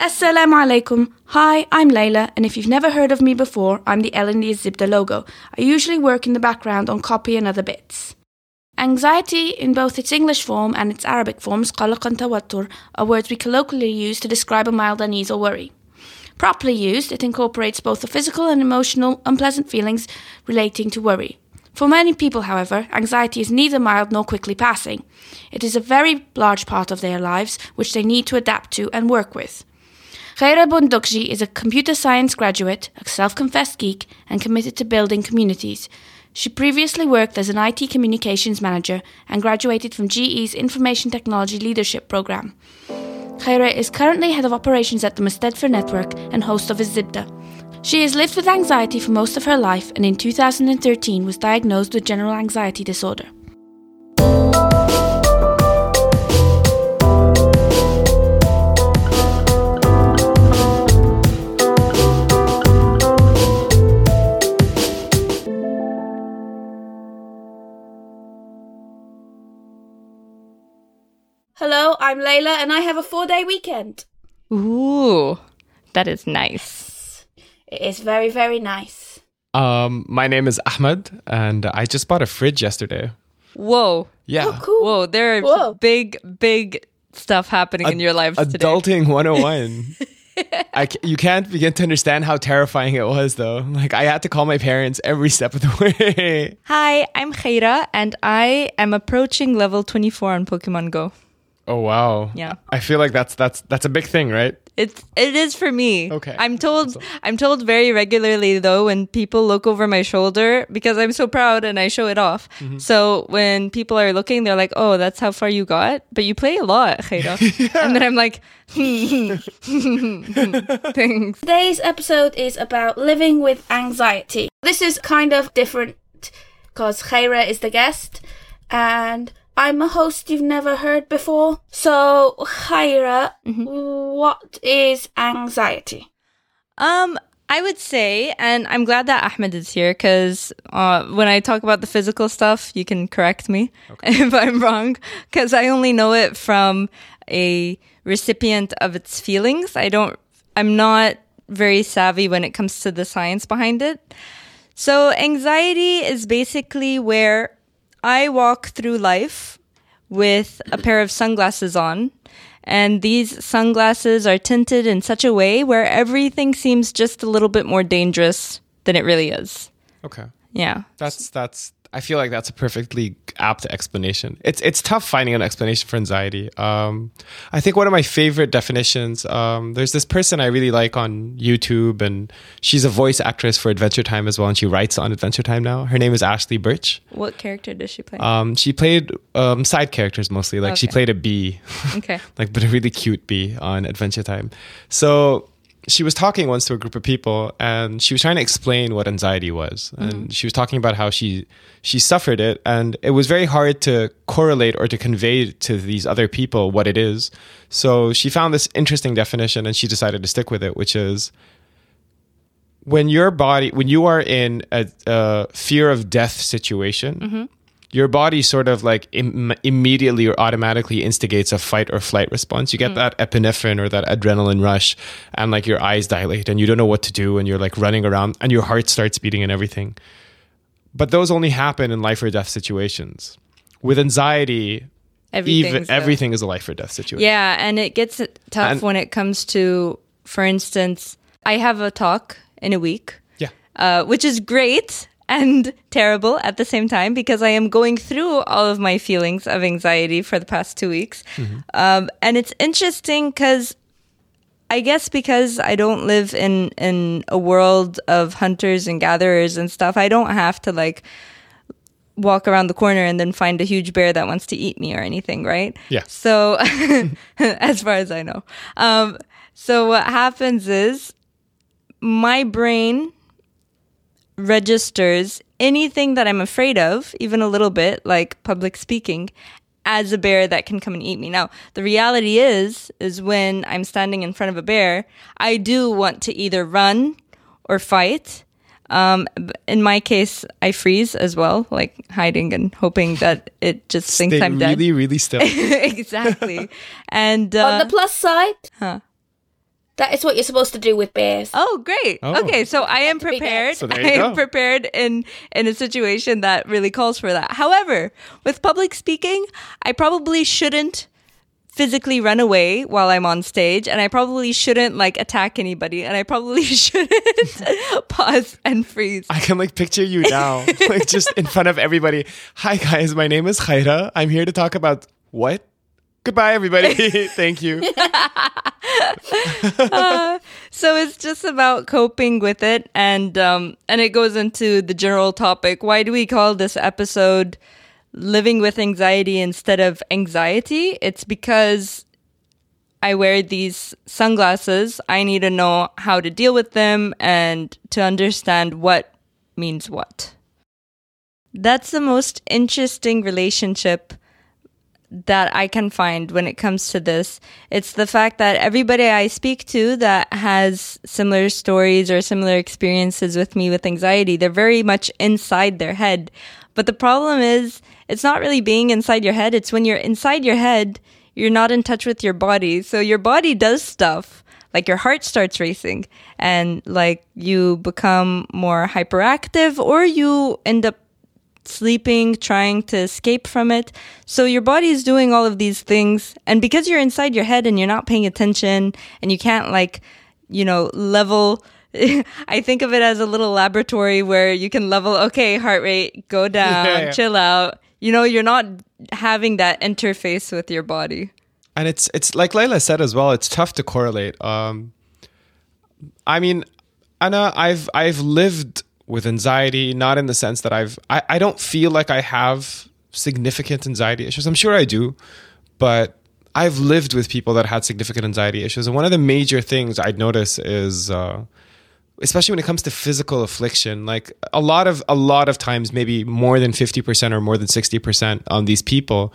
Assalamu alaikum. Hi, I'm Layla, and if you've never heard of me before, I'm the Ellen Zibda logo. I usually work in the background on copy and other bits. Anxiety, in both its English form and its Arabic forms, qalaq and tawattur, are words we colloquially use to describe a mild unease or worry. Properly used, it incorporates both the physical and emotional unpleasant feelings relating to worry. For many people, however, anxiety is neither mild nor quickly passing. It is a very large part of their lives which they need to adapt to and work with. Khaira Bundukji is a computer science graduate, a self confessed geek, and committed to building communities. She previously worked as an IT communications manager and graduated from GE's Information Technology Leadership Program. Khaira is currently head of operations at the Mustadfer Network and host of Zibda. She has lived with anxiety for most of her life and in 2013 was diagnosed with general anxiety disorder. I'm Layla and I have a four day weekend. Ooh, that is nice. It is very, very nice. Um, my name is Ahmed, and I just bought a fridge yesterday. Whoa. Yeah. Oh, cool. Whoa, there are Whoa. big, big stuff happening in your lives today. Adulting 101. I you can't begin to understand how terrifying it was, though. Like, I had to call my parents every step of the way. Hi, I'm Khaira, and I am approaching level 24 on Pokemon Go. Oh wow. Yeah. I feel like that's that's that's a big thing, right? It's it is for me. Okay. I'm told I'm told very regularly though when people look over my shoulder because I'm so proud and I show it off. Mm-hmm. So when people are looking, they're like, "Oh, that's how far you got." But you play a lot, Khaira. And then I'm like, "Thanks." Today's episode is about living with anxiety. This is kind of different because Khaira is the guest and I'm a host you've never heard before. So, Khaira, what is anxiety? Um, I would say, and I'm glad that Ahmed is here because uh, when I talk about the physical stuff, you can correct me if I'm wrong because I only know it from a recipient of its feelings. I don't, I'm not very savvy when it comes to the science behind it. So, anxiety is basically where I walk through life with a pair of sunglasses on. And these sunglasses are tinted in such a way where everything seems just a little bit more dangerous than it really is. Okay. Yeah. That's that's. I feel like that's a perfectly apt explanation. It's it's tough finding an explanation for anxiety. Um, I think one of my favorite definitions. Um, there's this person I really like on YouTube, and she's a voice actress for Adventure Time as well, and she writes on Adventure Time now. Her name is Ashly Burch. What character does she play? Um, she played um, side characters mostly. Like she played a bee, okay. like but a really cute bee on Adventure Time. So she was talking once to a group of people, and she was trying to explain what anxiety was, mm-hmm. and she was talking about how she she suffered it, and it was very hard to correlate or to convey to these other people what it is. So she found this interesting definition, and she decided to stick with it, which is when your body when you are in a, a fear of death situation mm-hmm. Your body sort of like Im- immediately or automatically instigates a fight or flight response. You get that epinephrine or that adrenaline rush and like your eyes dilate and you don't know what to do and you're like running around and your heart starts beating and everything. But those only happen in life or death situations. With anxiety even a- everything is a life or death situation. Yeah, and it gets tough And- when it comes to, for instance, I have a talk in a week. yeah. uh, which is great and terrible at the same time because I am going through all of my feelings of anxiety for the past two weeks. Um, and it's interesting because I guess because I don't live in, in a world of hunters and gatherers and stuff, I don't have to like walk around the corner and then find a huge bear that wants to eat me or anything, right? Yeah. So, as far as I know. Um, so, what happens is my brain registers anything that I'm afraid of, even a little bit, like public speaking, as a bear that can come and eat me. Now, the reality is, is when I'm standing in front of a bear, I do want to either run or fight. Um, in my case, I freeze as well, like hiding and hoping that it just thinks Stay I'm dead. really really still exactly. And uh, On the plus side, Huh. That is what you're supposed to do with bears. Oh, great. Oh. Okay, so I am prepared. So there you I go. am prepared in in a situation that really calls for that. However, with public speaking, I probably shouldn't physically run away while I'm on stage and I probably shouldn't like attack anybody and I probably shouldn't pause and freeze. I can like picture you now, like just in front of everybody. Hi guys, my name is Khaira. I'm here to talk about what? Goodbye, everybody. Thank you. So it's just about coping with it, and um, and it goes into the general topic. Why do we call this episode "Living with Anxiety" instead of anxiety? It's because I wear these sunglasses. I need to know how to deal with them and to understand what means what. That's the most interesting relationship that I can find when it comes to this. It's the fact that everybody I speak to that has similar stories or similar experiences with me with anxiety, they're very much inside their head. But the problem is, it's not really being inside your head. It's when you're inside your head, you're not in touch with your body. So your body does stuff. Like your heart starts racing and like you become more hyperactive or you end up sleeping, trying to escape from it. So your body is doing all of these things. And because you're inside your head and you're not paying attention and you can't like, you know, level. I think of it as a little laboratory where you can level, okay, heart rate, go down, Yeah, yeah. chill out. You know, you're not having that interface with your body. and it's it's like Layla said as well. It's tough to correlate. Um, I mean, Anna, I've I've lived with anxiety, not in the sense that I've I, I don't feel like I have significant anxiety issues. I'm sure I do, but I've lived with people that had significant anxiety issues, and one of the major things I'd notice is. Uh, especially when it comes to physical affliction like a lot of a lot of times maybe more than 50% or more than 60% on these people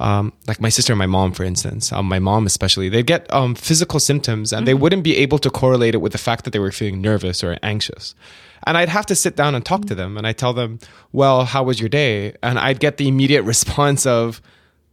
um, like my sister and my mom for instance um, my mom especially they'd get um, physical symptoms and they wouldn't be able to correlate it with the fact that they were feeling nervous or anxious and i'd have to sit down and talk to them and i'd tell them well how was your day and i'd get the immediate response of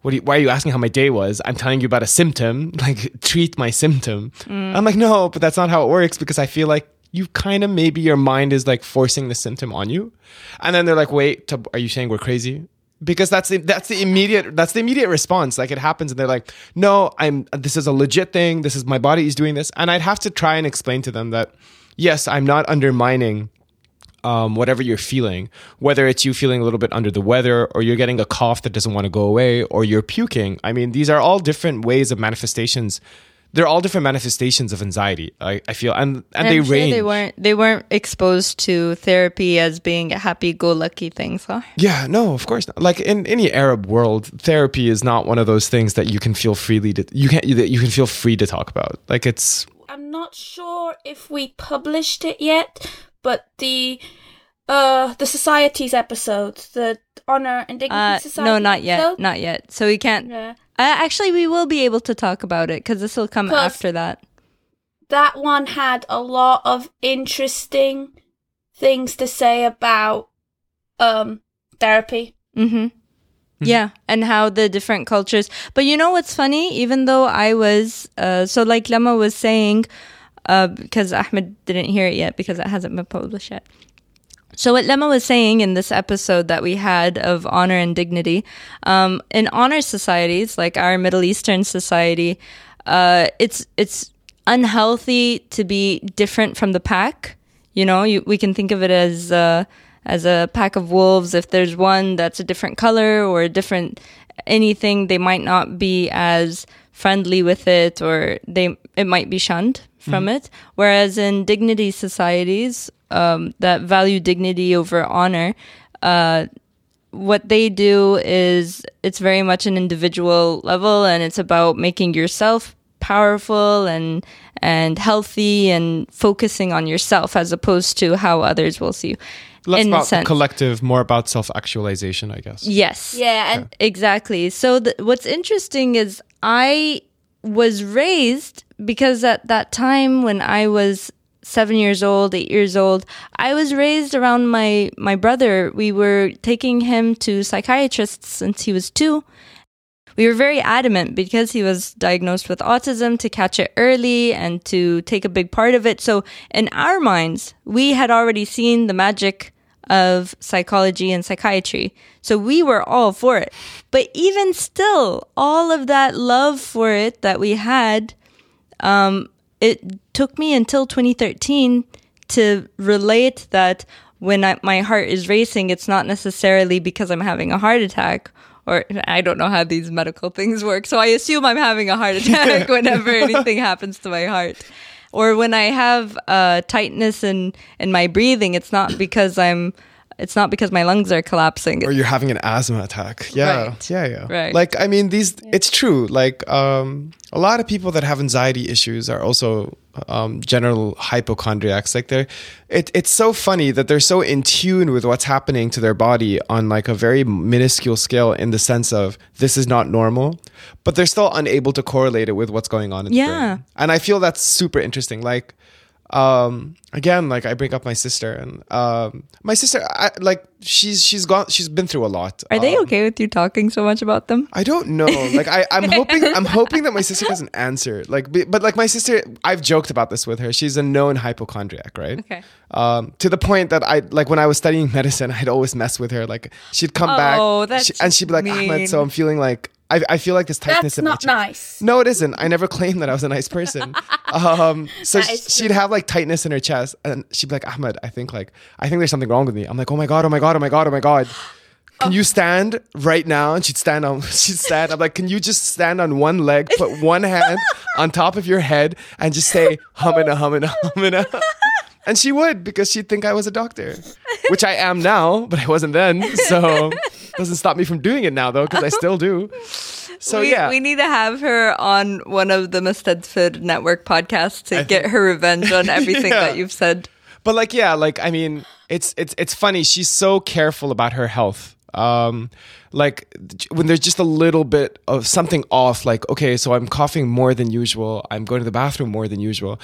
what do you, why are you asking how my day was? I'm telling you about a symptom, like treat my symptom. Mm. I'm like, no, but that's not how it works because I feel like you kind of maybe your mind is like forcing the symptom on you. And then they're like, wait, are you saying we're crazy? Because that's the that's the immediate that's the immediate response. Like it happens and they're like, no, I'm this is a legit thing. This is my body is doing this. And I'd have to try and explain to them that yes, I'm not undermining um, whatever you're feeling, whether it's you feeling a little bit under the weather, or you're getting a cough that doesn't want to go away, or you're puking. I mean, these are all different ways of manifestations. They're all different manifestations of anxiety. I, I feel, and and they sure range. They weren't they weren't exposed to therapy as being a happy-go-lucky thing, huh? yeah, no, of course not. Like in any Arab world, therapy is not one of those things that you can feel freely to you can't that you can feel free to talk about. Like it's I'm not sure if we published it yet, but the uh the society's episode, the honor and dignity Uh, society. no, not yet, episode. not yet. So we can't. Yeah. Uh, actually, we will be able to talk about it because this will come after that. That one had a lot of interesting things to say about um therapy. Mm-hmm. Yeah, and how the different cultures. But you know what's funny? Even though I was, uh, so like Lama was saying, uh, because Ahmed didn't hear it yet because it hasn't been published yet. So what Lema was saying in this episode that we had of honor and dignity, um, in honor societies like our Middle Eastern society, uh, it's it's unhealthy to be different from the pack. You know, you, we can think of it as uh, as a pack of wolves. If there's one that's a different color or a different anything, they might not be as friendly with it, or they it might be shunned from it. Whereas in dignity societies um, that value dignity over honor, uh, what they do is it's very much an individual level, and it's about making yourself powerful and and healthy and focusing on yourself as opposed to how others will see you. less in about sense. collective, more about self actualization, I guess. Yes. Yeah, and Exactly. So th- what's interesting is I was raised because at that time when I was seven years old, eight years old, I was raised around my my brother. We were taking him to psychiatrists since he was two. we were very adamant because he was diagnosed with autism to catch it early and to take a big part of it. So in our minds, we had already seen the magic of psychology and psychiatry. So we were all for it. But even still, all of that love for it that we had, um, it took me until 2013 to relate that when I, my heart is racing, it's not necessarily because I'm having a heart attack. Or I don't know how these medical things work. So I assume I'm having a heart attack whenever anything happens to my heart or when I have uh, tightness in in my breathing, it's not because I'm. It's not because my lungs are collapsing. or you're having an asthma attack. Yeah, Right. yeah, yeah. Right. Like I mean, these. It's true. Like um, a lot of people that have anxiety issues are also um, general hypochondriacs. Like they're. It, it's so funny that they're so in tune with what's happening to their body on like a very minuscule scale in the sense of this is not normal, but they're still unable to correlate it with what's going on in the Yeah. brain. And I feel that's super interesting. Like um again like i bring up my sister and um my sister I, like she's she's gone she's been through a lot Are they Um, okay with you talking so much about them? i don't know like i i'm hoping i'm hoping that my sister doesn't answer like but like my sister i've joked about this with her she's a known hypochondriac right Okay. um to the point that i like when i was studying medicine i'd always mess with her like she'd come back Oh, that's she- and she'd be like mean. ahmed so i'm feeling like I, I feel like this tightness That's in my not nice. No, it isn't. I never claimed that I was a nice person. Um, so she'd have like tightness in her chest, and she'd be like, "Ahmed, I think like I think there's something wrong with me." I'm like, "Oh my god, oh my god, oh my god, oh my god." Can you stand right now? And she'd stand on. She'd stand. I'm like, can you just stand on one leg, put one hand on top of your head, and just say humina, humina, humina. And she would because she'd think I was a doctor, which I am now, but I wasn't then. So doesn't stop me from doing it now though, because I still do. So we, yeah, we need to have her on one of the Mustadfer Network podcasts to get her revenge on everything Yeah. that you've said. But like, yeah, like I mean, it's it's it's funny. She's so careful about her health. Um, like when there's just a little bit of something off, like okay, so I'm coughing more than usual. I'm going to the bathroom more than usual.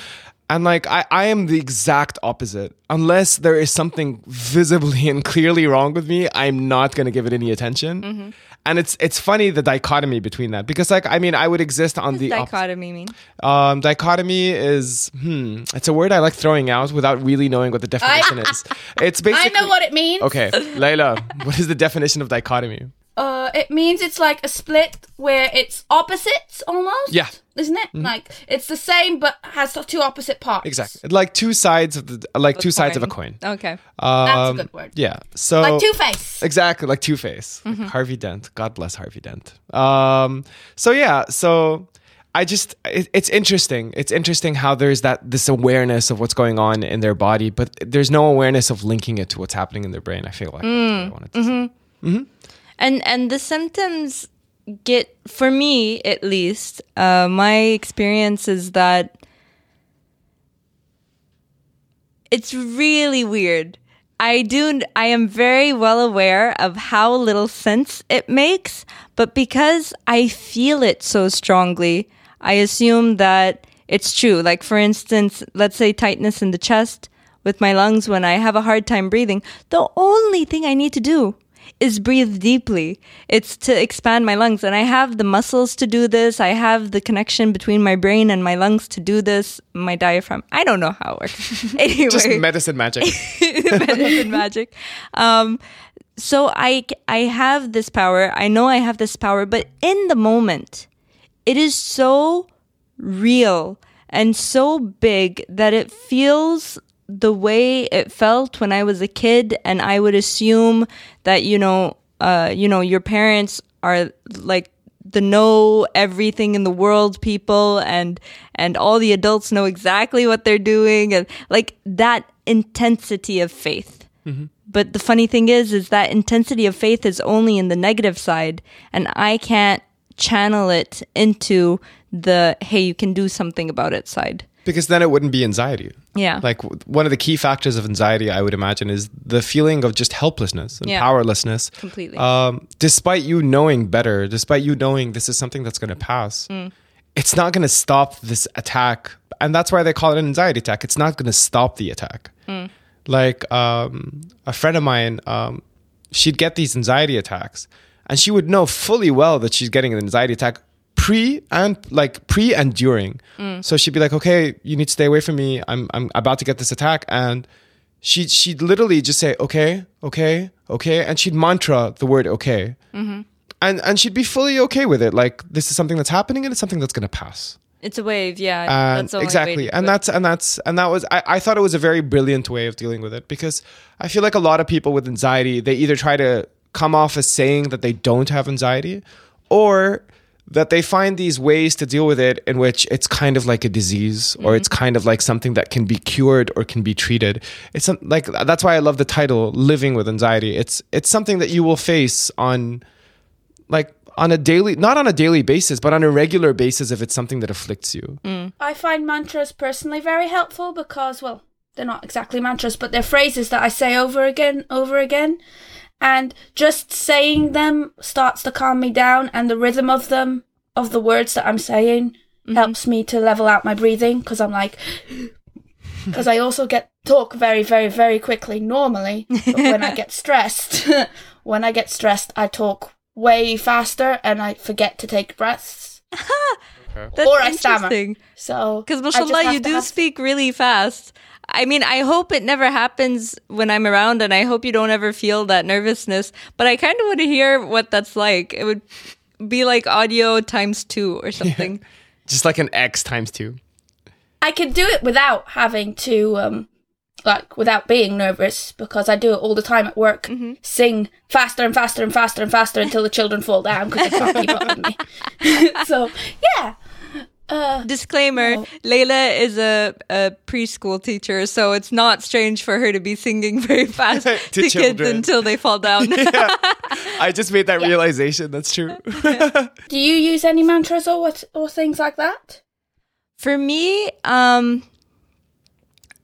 And like I, I am the exact opposite. Unless there is something visibly and clearly wrong with me, I'm not gonna give it any attention. And it's it's funny the dichotomy between that because like I mean I would exist on the opposite Dichotomy mean? um, dichotomy is hmm. It's a word I like throwing out without really knowing what the definition is. It's basically I know what it means. Okay, Layla, what is the definition of dichotomy? Uh, it means it's like a split where it's opposites almost. Yeah. Isn't it? Like it's the same but has two opposite parts. Exactly, like two sides of the like two sides of a coin. Okay. Um, That's a good word. Yeah. So Like Two Face. Exactly, like Two Face, Mm-hmm. Harvey Dent. God bless Harvey Dent. Um, so yeah, so I just it, it's interesting. It's interesting how there's that this awareness of what's going on in their body, but there's no awareness of linking it to what's happening in their brain. I feel like that's what I wanted to say. And and the symptoms get for me at least uh, my experience is that it's really weird. I do i am very well aware of how little sense it makes but because i feel it so strongly i assume that it's true. Like for instance let's say tightness in the chest with my lungs when i have a hard time breathing the only thing i need to do is breathe deeply. It's to expand my lungs. And I have the muscles to do this. I have the connection between my brain and my lungs to do this. My diaphragm. I don't know how it works. anyway, Just medicine magic. medicine magic. Um, so I I have this power. I know I have this power, but in the moment, it is so real and so big that it feels the way it felt when I was a kid, and I would assume that you know, uh, you know, your parents are like the know everything in the world people and and all the adults know exactly what they're doing and like that intensity of faith. But the funny thing is is that intensity of faith is only in the negative side and i can't channel it into the hey you can do something about it side because then it wouldn't be anxiety. yeah Like one of the key factors of anxiety, I would imagine, is the feeling of just helplessness and Yeah. powerlessness. Completely. Um, despite you knowing better, despite you knowing this is something that's going to pass, Mm. it's not going to stop this attack. And that's why they call it an anxiety attack. It's not going to stop the attack. Mm. Like um, a friend of mine, um, she'd get these anxiety attacks. and she would know fully well that she's getting an anxiety attack pre and like pre and during. Mm. So she'd be like, "Okay, you need to stay away from me. I'm I'm about to get this attack." And she she'd literally just say, "Okay, okay, okay," and she'd mantra the word "okay," mm-hmm. and and she'd be fully okay with it. Like this is something that's happening, and it's something that's gonna pass. It's a wave, yeah. And that's the way exactly, and that's and that's and that was I, I thought it was a very brilliant way of dealing with it because I feel like a lot of people with anxiety they either try to come off as saying that they don't have anxiety, or that they find these ways to deal with it in which it's kind of like a disease or mm-hmm. it's kind of like something that can be cured or can be treated. It's some, like that's why I love the title "Living with Anxiety." It's it's something that you will face on like on a daily not on a daily basis but on a regular basis if it's something that afflicts you mm. I find mantras personally very helpful because, well, they're not exactly mantras, but they're phrases that I say over again, over again. And just saying them starts to calm me down, and the rhythm of them, of the words that I'm saying, mm-hmm. helps me to level out my breathing because I'm like, because I also get talk very, very, very quickly normally. But when I get stressed, when I get stressed, I talk way faster and I forget to take breaths. That's or I stammer. So Because I mashallah, you do have- speak really fast. I mean, I hope it never happens when I'm around, and I hope you don't ever feel that nervousness. But I kind of want to hear what that's like. It would be like audio times two or something. just like an X times two. I can do it without having to, um, like, without being nervous because I do it all the time at work. Mm-hmm. Sing faster and faster and faster and faster until the children fall down because they can't keep up with me. so, yeah. Uh, Disclaimer: No. Layla is a, a preschool teacher, so it's not strange for her to be singing very fast to, To kids until they fall down. I just made that realization. That's true. do you use any mantras or what or things like that? For me, um,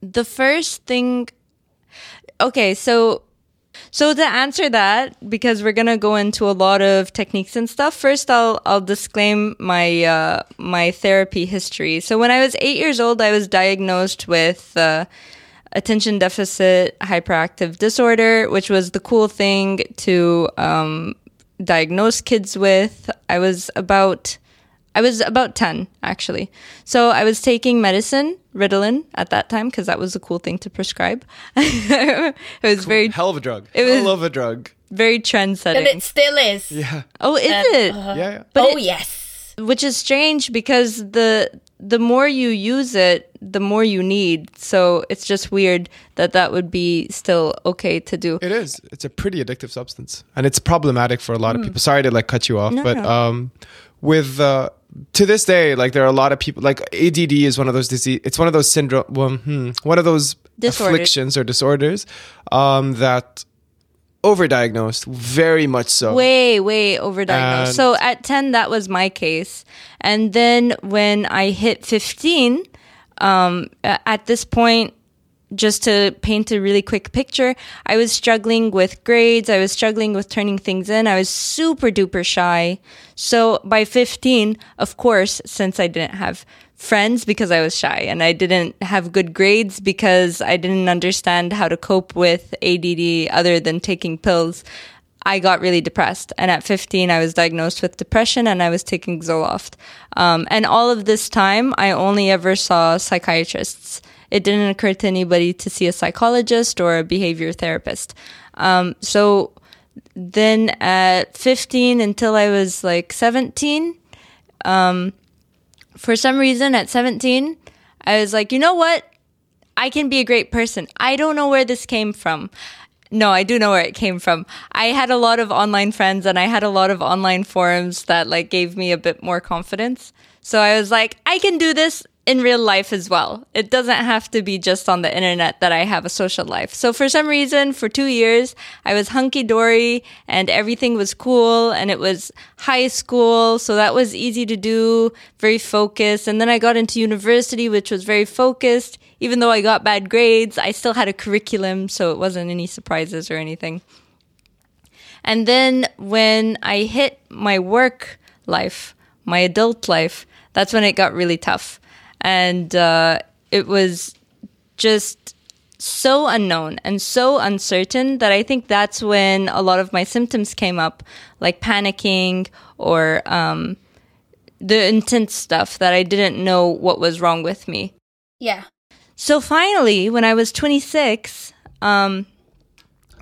the first thing. Okay, so so to answer that, because we're gonna go into a lot of techniques and stuff. First, I'll I'll disclaim my uh, my therapy history. So when I was eight years old, I was diagnosed with. Uh, attention deficit hyperactive disorder, which was the cool thing to um, diagnose kids with. I was about I was about 10 actually. So I was taking medicine, Ritalin at that time because that was a cool thing to prescribe. it was very Hell of a drug. It was- Hell of a drug. very trend And it still is. Yeah. oh, is Um, it? Yeah. yeah. But oh, it- yes. which is strange because the the more you use it, the more you need. So it's just weird that that would be still okay to do. It is. It's a pretty addictive substance, and it's problematic for a lot of people. Sorry to like cut you off, Hmm. No, but no. um, with uh, to this day, like there are a lot of people. Like ADD is one of those disease. It's one of those syndrome. Well, hmm, one of those Disorders. afflictions or disorders um, that overdiagnosed. Very much so. way way overdiagnosed And- so at 10 that was my case and then when i hit 15 um, at this point just to paint a really quick picture i was struggling with grades i was struggling with turning things in i was super duper shy so by 15 of course since i didn't have friends because I was shy and I didn't have good grades because I didn't understand how to cope with ADD other than taking pills. I got really depressed. And at 15, I was diagnosed with depression and I was taking Zoloft. Um, and all of this time, I only ever saw psychiatrists. It didn't occur to anybody to see a psychologist or a behavior therapist. Um, so then at 15 until I was like 17, for some reason at 17, I was like, you know what? I can be a great person. I don't know where this came from. No, I do know where it came from. I had a lot of online friends and I had a lot of online forums that like gave me a bit more confidence. So I was like, I can do this in real life as well. It doesn't have to be just on the internet that I have a social life. So for some reason, for two years, I was hunky dory and everything was cool and it was high school. So that was easy to do, very focused. And then I got into university, which was very focused. Even though I got bad grades, I still had a curriculum. So it wasn't any surprises or anything. And then when I hit my work life, my adult life, that's when it got really tough. And uh, it was just so unknown and so uncertain that I think that's when a lot of my symptoms came up, like panicking or um, the intense stuff that I didn't know what was wrong with me. Yeah. So finally, when I was 26, um,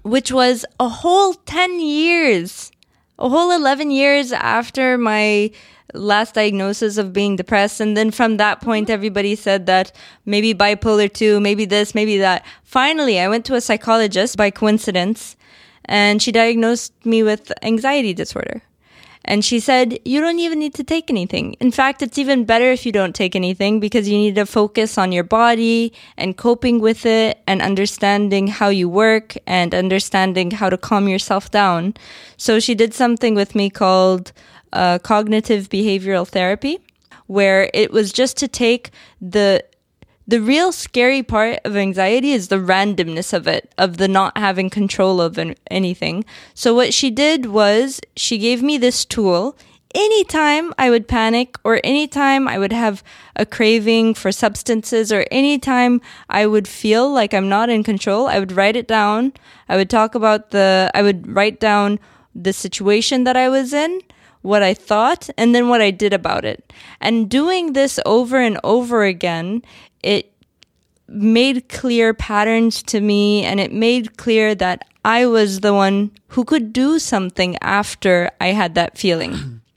which was a whole 10 years, a whole 11 years after my last diagnosis of being depressed. And then from that point, mm-hmm. everybody said that maybe bipolar 2, maybe this, maybe that. Finally, I went to a psychologist by coincidence and she diagnosed me with anxiety disorder. And she said, you don't even need to take anything. In fact, it's even better if you don't take anything because you need to focus on your body and coping with it and understanding how you work and understanding how to calm yourself down. So she did something with me called uh, cognitive behavioral therapy, where it was just to take the the real scary part of anxiety is the randomness of it, of the not having control of an- anything. So what she did was she gave me this tool. Anytime I would panic or anytime I would have a craving for substances or anytime I would feel like I'm not in control, I would write it down. I would talk about the, I would write down the situation that I was in what I thought and then what I did about it. And doing this over and over again, it made clear patterns to me and it made clear that I was the one who could do something after I had that feeling.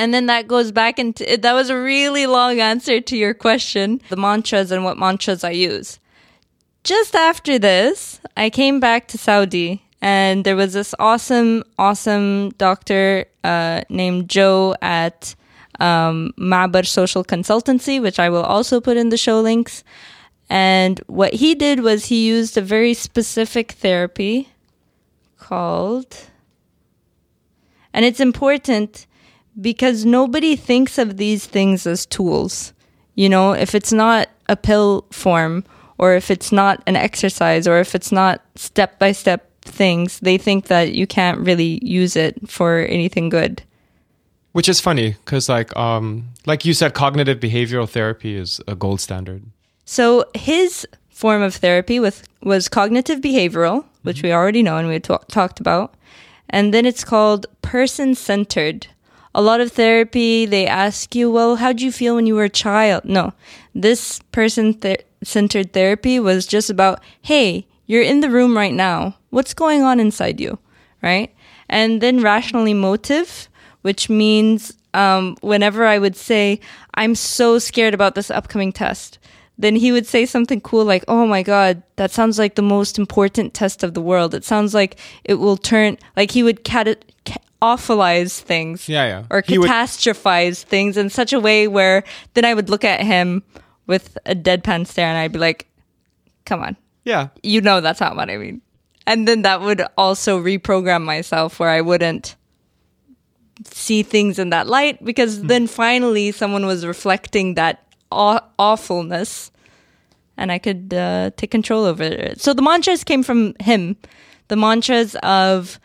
And then that goes back into that was a really long answer to your question the mantras and what mantras I use. Just after this, I came back to Saudi and there was this awesome, awesome doctor uh, named Joe at um, Mabar Social Consultancy, which I will also put in the show links. And what he did was he used a very specific therapy called, and it's important because nobody thinks of these things as tools. You know, if it's not a pill form, or if it's not an exercise, or if it's not step by step things, they think that you can't really use it for anything good. Which is funny because, like, um, like you said, cognitive behavioral therapy is a gold standard. So his form of therapy with was cognitive behavioral, which we already know and we talk, talked about, and then it's called person centered. A lot of therapy, they ask you, well, how did you feel when you were a child? No, this person centered therapy was just about, hey, you're in the room right now. What's going on inside you? Right? And then rational emotive, which means um, whenever I would say, I'm so scared about this upcoming test, then he would say something cool like, Oh my God, that sounds like the most important test of the world. It sounds like it will turn, like he would cat- awfulize things. Yeah, yeah. Or He would- catastrophize things in such a way where then I would look at him with a deadpan stare and I'd be like, Come on, Yeah. you know that's not what I mean. And then that would also reprogram myself where I wouldn't see things in that light because then finally someone was reflecting that aw- awfulness and I could uh, take control over it. So the mantras came from him. The mantras of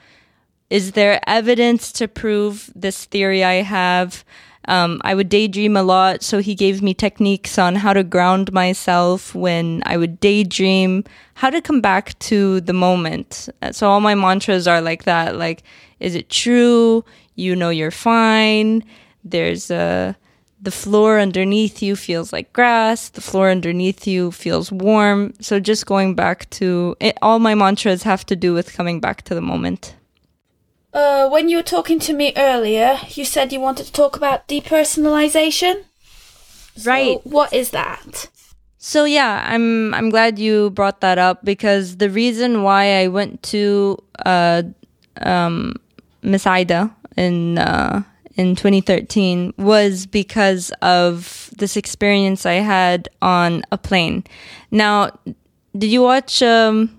is there evidence to prove this theory I have? Um, I would daydream a lot, so he gave me techniques on how to ground myself when I would daydream, how to come back to the moment. So all my mantras are like that. Like, is it true? You know you're fine. There's a the floor underneath you feels like grass. The floor underneath you feels warm. So just going back to it, all my mantras have to do with coming back to the moment. Uh, when you were talking to me earlier, you said you wanted to talk about depersonalization. So Right. what is that? So yeah, I'm I'm glad you brought that up because the reason why I went to uh, um, Miss Ida in uh, in 2013 was because of this experience I had on a plane. Now, did you watch um,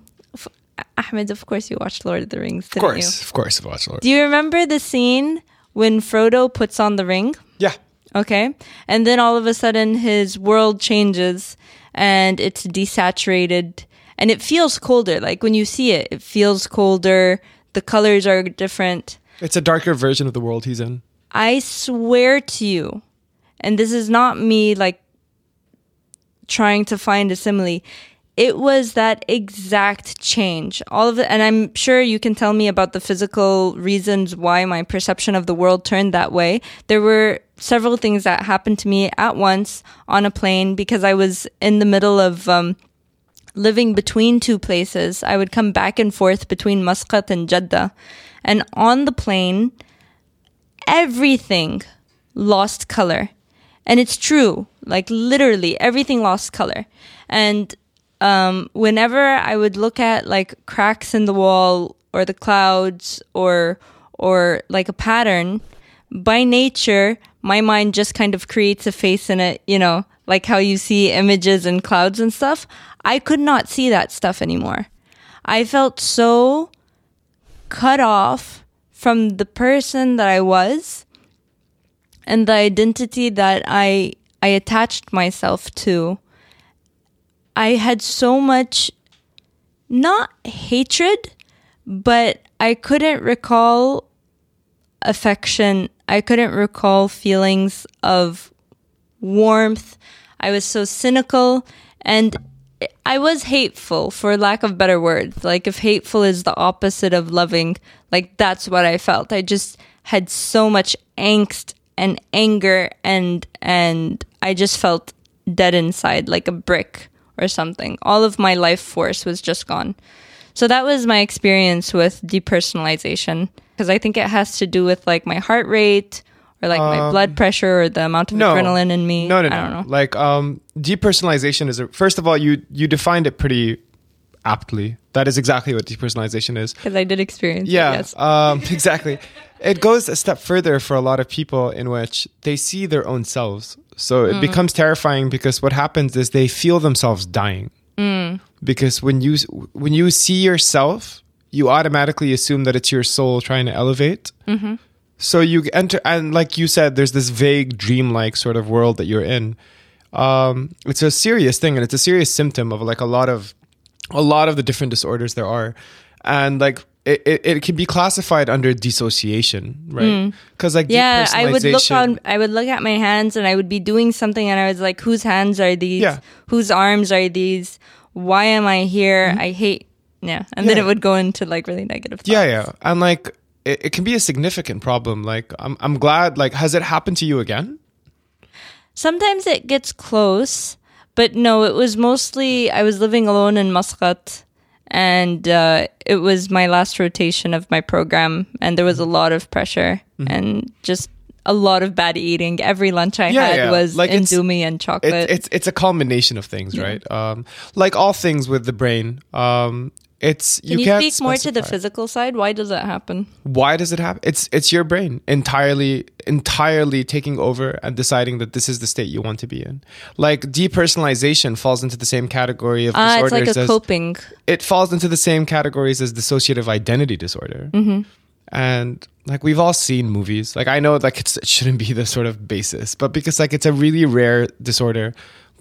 Ahmed? Of course, you watched Lord of the Rings, Of course. you? Of course. I've watched Lord. Do you remember the scene when Frodo puts on the ring? Yeah. Okay. And then all of a sudden his world changes and it's desaturated and it feels colder. Like when you see it, it feels colder. The colors are different. It's a darker version of the world he's in. I swear to you, and this is not me like trying to find a simile. It was that exact change. All of it, and I'm sure you can tell me about the physical reasons why my perception of the world turned that way. There were several things that happened to me at once on a plane because I was in the middle of um, living between two places. I would come back and forth between Muscat and Jeddah. And on the plane, everything lost color. And it's true. Like literally everything lost color. And um, whenever I would look at like cracks in the wall or the clouds or or like a pattern, by nature, my mind just kind of creates a face in it, you know, like how you see images and clouds and stuff. I could not see that stuff anymore. I felt so cut off from the person that I was and the identity that I I attached myself to. I had so much not hatred, but I couldn't recall affection. I couldn't recall feelings of warmth. I was so cynical and I was hateful for lack of better words. Like if hateful is the opposite of loving, like that's what I felt. I just had so much angst and anger and and I just felt dead inside like a brick or something. All of my life force was just gone. So that was my experience with depersonalization because I think it has to do with like my heart rate or like my blood pressure or the amount of no. adrenaline in me. No, no, no. I don't know. Like um, depersonalization is a, first of all you you defined it pretty aptly. That is exactly what depersonalization is. Because I did experience. it, yes. um, exactly. It goes a step further for a lot of people in which they see their own selves. So Mm. it becomes terrifying because what happens is they feel themselves dying. Mm. Because when you when you see yourself, you automatically assume that it's your soul trying to elevate. Mm-hmm. So you enter, and like you said, there's this vague, dreamlike sort of world that you're in. Um, it's a serious thing, and it's a serious symptom of like a lot of a lot of the different disorders there are, and like it, it, it can be classified under dissociation, right? Because like Mm. yeah, I would look on. I would look at my hands, and I would be doing something, and I was like, "Whose hands are these? Yeah. Whose arms are these? Why am I here? I hate." Yeah, and then Mm-hmm. It would go into like really negative. Thoughts. Yeah, yeah, and like it, it can be a significant problem. Like I'm, I'm glad. Like, has it happened to you again? Sometimes it gets close, but no, it was mostly I was living alone in Muscat, and uh, it was my last rotation of my program, and there was a lot of pressure Mm-hmm. and just a lot of bad eating. Every lunch I Yeah, had yeah. was Like, Indomie and chocolate. It, it's it's a culmination of things, right? Um, like all things with the brain. Um, it's Can you, can't speak more to the physical side? Why does that happen? Why does it happen? It's it's your brain entirely entirely taking over and deciding that this is the state you want to be in. Like depersonalization falls into the same category of it's disorders like a as coping. it falls into the same categories as dissociative identity disorder. Mm-hmm. And like we've all seen movies. Like I know like it's, it shouldn't be the sort of basis, but because like it's a really rare disorder.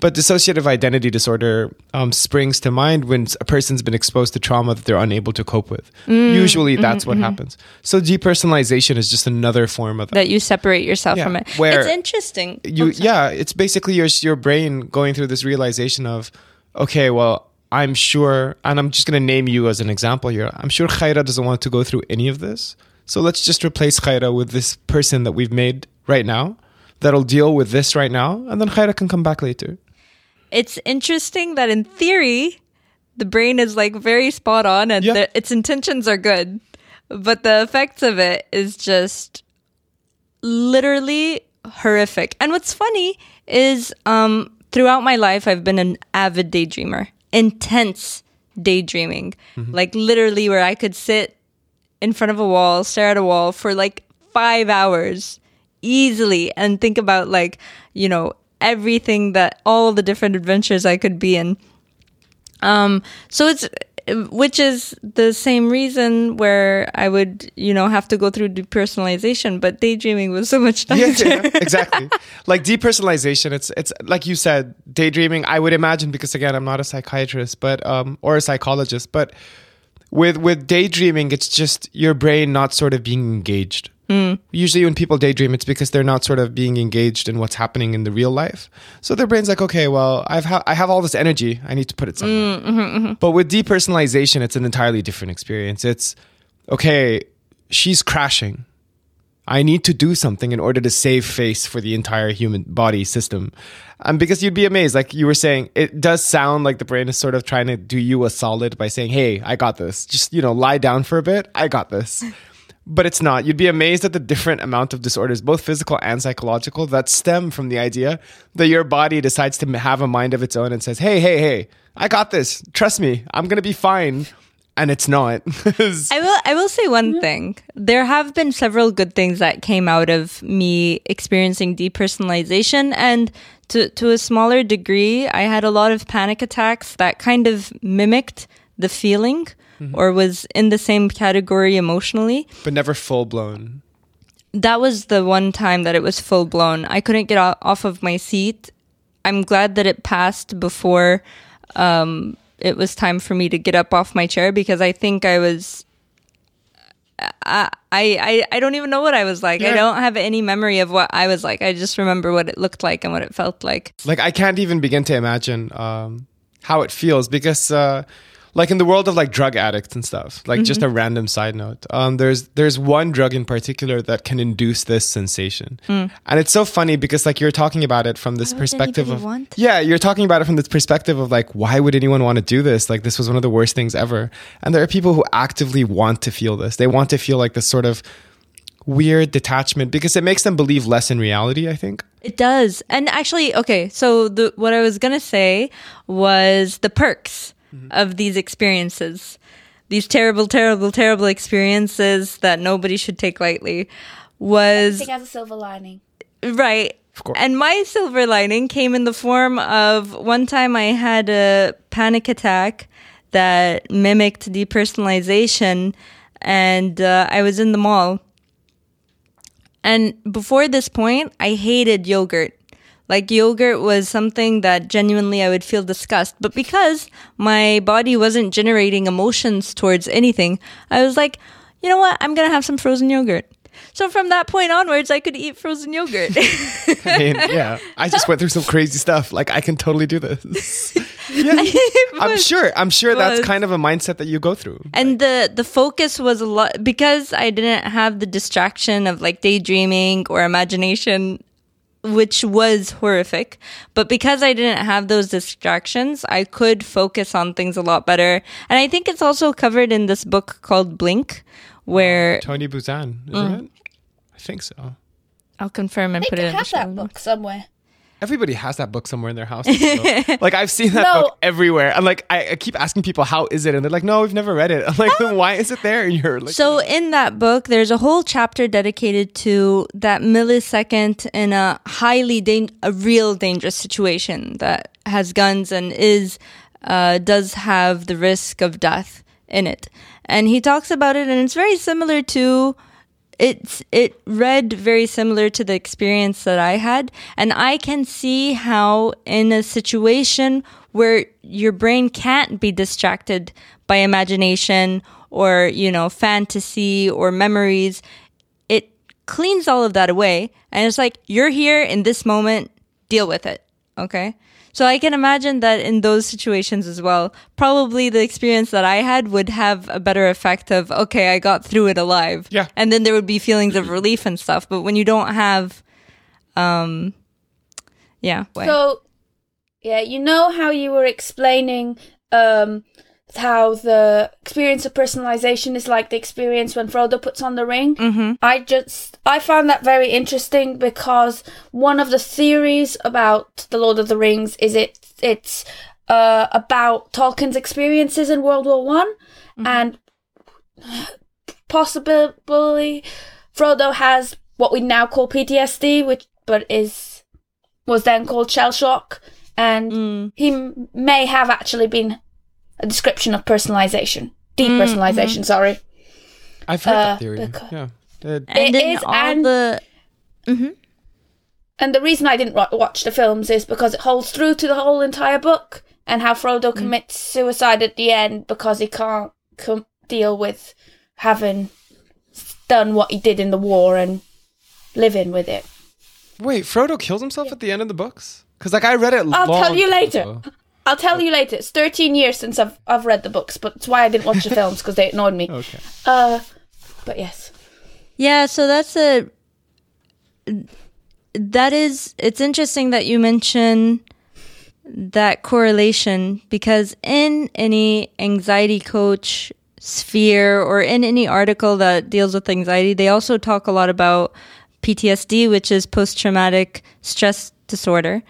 But dissociative identity disorder um, springs to mind when a person's been exposed to trauma that they're unable to cope with. Mm, Usually that's what happens. So depersonalization is just another form of that. That you separate yourself Yeah, from it. where it's interesting. you yeah it's basically your your brain going through this realization of okay well i'm sure and i'm just going to name you as an example here i'm sure khaira doesn't want to go through any of this so let's just replace khaira with this person that we've made right now that'll deal with this right now and then khaira can come back later it's interesting that in theory the brain is like very spot on and Yeah. the, its intentions are good but the effects of it is just literally horrific. And what's funny is um throughout my life i've been an avid daydreamer intense daydreaming. Like literally where i could sit in front of a wall stare at a wall for like five hours easily and think about like you know everything that all the different adventures i could be in. Um so it's which is the same reason where i would you know have to go through depersonalization but daydreaming was so much yeah, nicer. yeah, exactly. Like depersonalization it's it's like you said daydreaming i would imagine because again i'm not a psychiatrist but um or a psychologist but with with daydreaming it's just your brain not sort of being engaged Mm. Usually, when people daydream, it's because they're not sort of being engaged in what's happening in the real life. So their brain's like, okay, well, I've ha- I have all this energy. I need to put it somewhere. Mm, mm-hmm, mm-hmm. But with depersonalization, it's an entirely different experience. It's okay. She's crashing. I need to do something in order to save face for the entire human body system. Um, because you'd be amazed, like you were saying, it does sound like the brain is sort of trying to do you a solid by saying, Hey, I got this. Just, you know, lie down for a bit. I got this. But it's not. You'd be amazed at the different amount of disorders, both physical and psychological, that stem from the idea that your body decides to have a mind of its own and says, Hey, hey, hey, I got this. Trust me, I'm going to be fine. And it's not. I will I will say one thing. There have been several good things that came out of me experiencing depersonalization and to to a smaller degree, I had a lot of panic attacks that kind of mimicked the feeling or was in the same category emotionally. but never full blown. That was the one time that it was full blown. I couldn't get off of my seat. I'm glad that it passed before um, it was time for me to get up off my chair because I think I was. I I I don't even know what I was like. I don't have any memory of what I was like. I just remember what it looked like and what it felt like. like I can't even begin to imagine um, how it feels because uh, like in the world of like drug addicts and stuff like just a Mm-hmm. random side note um, there's there's one drug in particular that can induce this sensation and it's so funny because like you're talking about it from this Mm. would perspective of want? yeah you're talking about it from this perspective of like why would anyone want to do this like this was one of the worst things ever and there are people who actively want to feel this they want to feel like this sort of weird detachment because it makes them believe less in reality i think It does. And actually, okay, so the what I was going to say was the perks of these experiences. These terrible terrible terrible experiences that nobody should take lightly was Everything has a silver lining. right. Of course. And my silver lining came in the form of one time I had a panic attack that mimicked depersonalization, and uh, I was in the mall. And before this point, I hated yogurt. Like yogurt was something that genuinely I would feel disgust. But because my body wasn't generating emotions towards anything, I was like, you know what? I'm going to have some frozen yogurt. So from that point onwards, I could eat frozen yogurt. I mean, yeah, I just went through some crazy stuff. Like I can totally do this. yeah, I'm sure. I'm sure that's kind of a mindset that you go through. and the the focus was a lot because I didn't have the distraction of like daydreaming or imagination which was horrific but because I didn't have those distractions I could focus on things a lot better and I think it's also covered in this book called Blink where Tony Buzan, isn't Mm. it? I think so. I'll confirm and I put it I in the have show that book somewhere. Everybody has that book somewhere in their house. so- like I've seen that No. book everywhere. And like I, I keep asking people, how is it? And they're like, no, we've never read it. I'm like, then why is it there? And you're like, So in that book, there's a whole chapter dedicated to that millisecond in a highly dan- a real dangerous situation that has guns and is uh, does have the risk of death in it. And he talks about it, and it's very similar to it's it read very similar to the experience that I had and I can see how in a situation where your brain can't be distracted by imagination or you know fantasy or memories it cleans all of that away and it's like you're here in this moment deal with it okay so I can imagine that in those situations as well, probably the experience that I had would have a better effect of, okay, I got through it alive. Yeah. And then there would be feelings of relief and stuff. But when you don't have, um, yeah. way. So, yeah, you know how you were explaining um, how the experience of personalization is like the experience when Frodo puts on the ring. Mm-hmm. I just I found that very interesting because one of the theories about the Lord of the Rings is it it's uh, about Tolkien's experiences in World War One, and possibly Frodo has what we now call PTSD, which but is was then called shell shock, and he may have actually been a description of personalization, depersonalization. Sorry. I've heard uh, that theory. because- Yeah. Uh, and it then is, all and- the, And the reason I didn't watch the films is because it holds through to the whole entire book and how Frodo commits suicide at the end because he can't com- deal with having done what he did in the war and living with it. Wait, Frodo kills himself at the end of the books? Because like I read it. I'll long tell you later. ago. I'll tell you later. It's 13 years since I've I've read the books, but it's why I didn't watch the films because they ignored me. Okay. Uh, but yes. Yeah, so that's a that is it's interesting that you mention that correlation because in any anxiety coach sphere or in any article that deals with anxiety, they also talk a lot about PTSD, which is post traumatic stress disorder.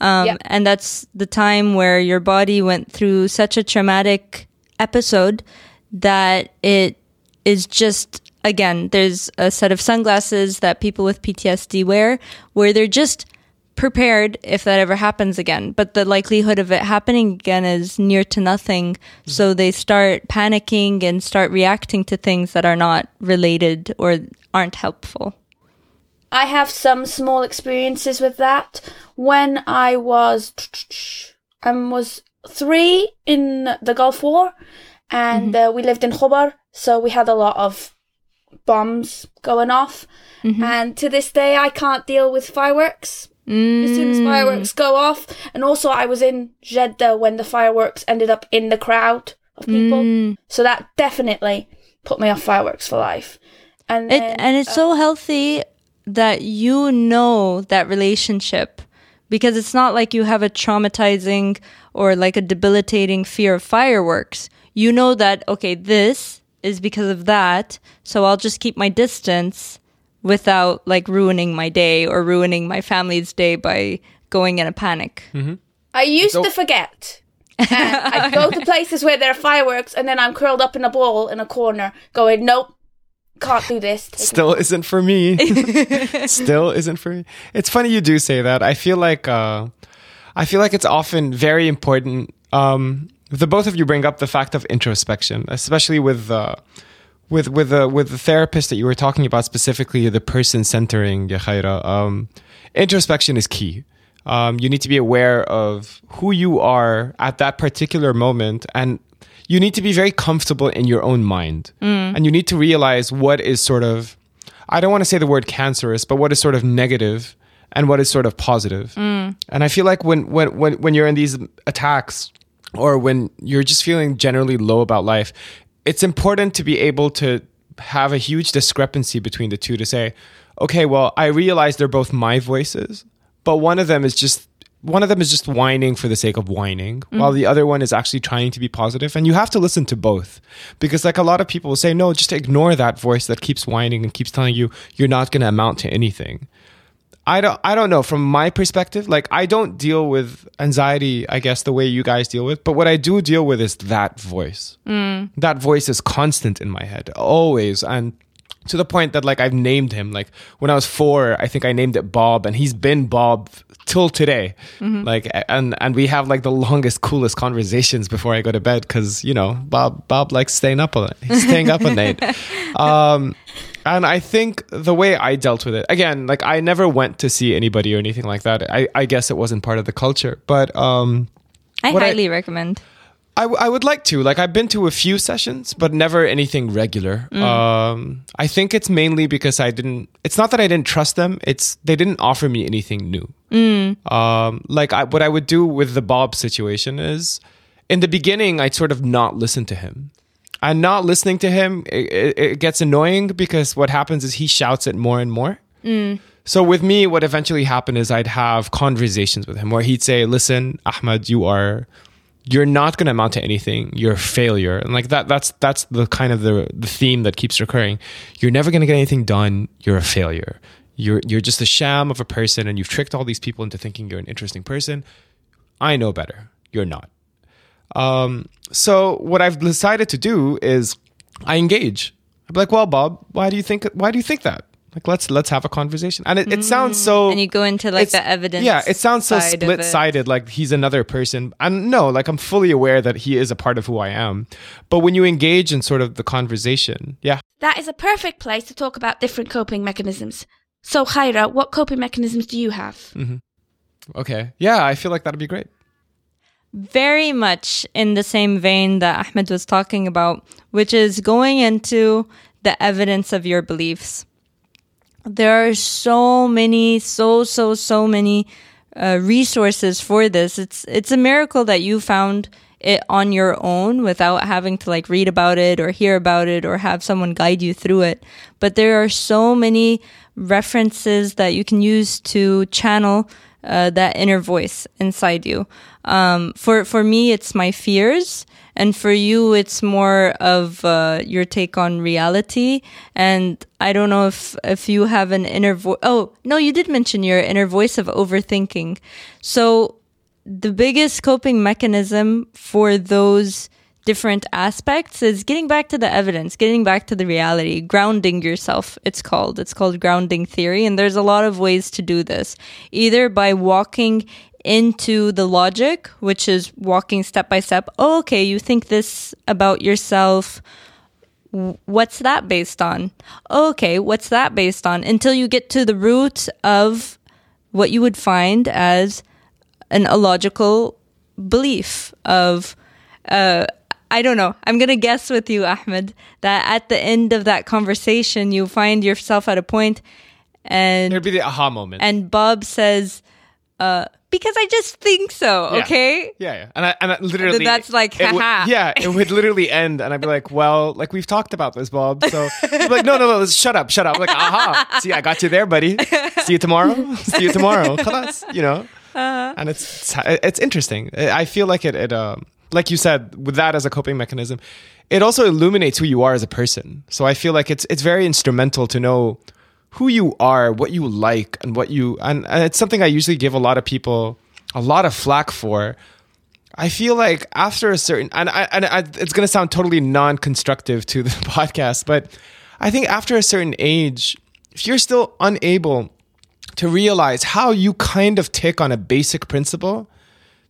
Um, Yep. And that's the time where your body went through such a traumatic episode that it is just, again, there's a set of sunglasses that people with PTSD wear where they're just prepared if that ever happens again. But the likelihood of it happening again is near to nothing. So they start panicking and start reacting to things that are not related or aren't helpful. I have some small experiences with that. When I was um was three in the Gulf War, and uh, we lived in Khobar, so we had a lot of bombs going off. And to this day, I can't deal with fireworks. As soon as fireworks go off, and also I was in Jeddah when the fireworks ended up in the crowd of people, so that definitely put me off fireworks for life. And It, and it's so healthy that you know that relationship because it's not like you have a traumatizing or like a debilitating fear of fireworks. You know that, okay, this is because of that. So I'll just keep my distance without like ruining my day or ruining my family's day by going in a panic. Mm-hmm. I used So- to forget. and I go to places where there are fireworks, and then I'm curled up in a ball in a corner, going, "Nope, can't do this." Still isn't for me. Still isn't for me. It's funny you do say that. I feel like uh, I feel like it's often very important. Um, the both of you bring up the fact of introspection, especially with uh, with with the with the therapist that you were talking about specifically, the person centering Khaira. Um, introspection is key. Um, you need to be aware of who you are at that particular moment and you need to be very comfortable in your own mind. Mm. And you need to realize what is sort of i don't want to say the word cancerous but what is sort of negative and what is sort of positive. positive and i feel like when when when, when you're in these attacks or when you're just feeling generally low about life it's important to be able to have a huge discrepancy between the two to say okay well i realize they're both my voices but one of them is just one of them is just whining for the sake of whining while the other one is actually trying to be positive. And you have to listen to both. Because like a lot of people will say no just ignore that voice that keeps whining and keeps telling you you're not going to amount to anything. I don't I don't know. From my perspective like I don't deal with anxiety I guess the way you guys deal with but what I do deal with is that voice. Mm. That voice is constant in my head always. And to the point that like I've named him like when I was 4 I think I named it Bob and he's been Bob till today like and and we have like the longest coolest conversations before I go to bed cuz you know Bob Bob likes staying up all he's staying up at night um and I think the way I dealt with it, again, like I never went to see anybody or anything like that. I, I guess it wasn't part of the culture, but um, I What I- highly recommend. I, w- I would like to. Like I've been to a few sessions, but never anything regular. Um, I think it's mainly because I didn't. It's not that I didn't trust them. It's they didn't offer me anything new. Um, like I, what I would do with the Bob situation is, in the beginning, I'd sort of not listen to him. And not listening to him, it, it, it gets annoying because what happens is he shouts it more and more. So with me, what eventually happened is I'd have conversations with him where he'd say, "Listen, Ahmed, you are." You're not going to amount to anything. You're a failure, and like that. That's that's the kind of the the theme that keeps recurring. You're never going to get anything done. You're a failure. You're you're just a sham of a person, and you've tricked all these people into thinking you're an interesting person. I know better. You're not. Um, so what I've decided to do is I engage. I'm like, well, Bob, why do you think why do you think that? Like let's let's have a conversation. And it, it sounds so And you go into like the evidence. Yeah, it sounds so side of split it. sided, like he's another person. And no, like I'm fully aware that he is a part of who I am. But when you engage in sort of the conversation, yeah. That is a perfect place to talk about different coping mechanisms. So, Khaira, what coping mechanisms do you have? Mm-hmm. Okay. Yeah, I feel like that'd be great. very much in the same vein that Ahmed was talking about, which is going into the evidence of your beliefs. There are so many, so, so, so many uh, resources for this. It's, it's a miracle that you found it on your own without having to like read about it or hear about it or have someone guide you through it. But there are so many references that you can use to channel uh, that inner voice inside you. Um, for for me, it's my fears, and for you, it's more of uh, your take on reality. And I don't know if if you have an inner voice. Oh no, you did mention your inner voice of overthinking. So the biggest coping mechanism for those different aspects is getting back to the evidence, getting back to the reality, grounding yourself. It's called. It's called grounding theory. And there's a lot of ways to do this. Either by walking into the logic, which is walking step by step. Oh, okay, you think this about yourself. What's that based on? Oh, okay, what's that based on? Until you get to the root of what you would find as an illogical belief of uh, I don't know. I'm gonna guess with you, Ahmed, that at the end of that conversation, you find yourself at a point, and There'd be the aha moment. and Bob says, uh, "Because I just think so." Yeah. Okay. yeah, yeah. And I, and I literally that's like, it would- yeah, it would literally end, and I'd be like, "Well, like we've talked about this, Bob." So like, "No, no, no, shut up, shut up." I'm like, "Aha! See, I got you there, buddy. See you tomorrow. See you tomorrow." Khalas, you know. Uh-huh. And it's it's interesting. I feel like it it um like you said with that as a coping mechanism, it also illuminates who you are as a person. So I feel like it's it's very instrumental to know who you are, what you like, and what you and, and it's something I usually give a lot of people a lot of flack for. I feel like after a certain and I, and I, it's going to sound totally non-constructive to the podcast, but I think after a certain age, if you're still unable to realize how you kind of tick on a basic principle,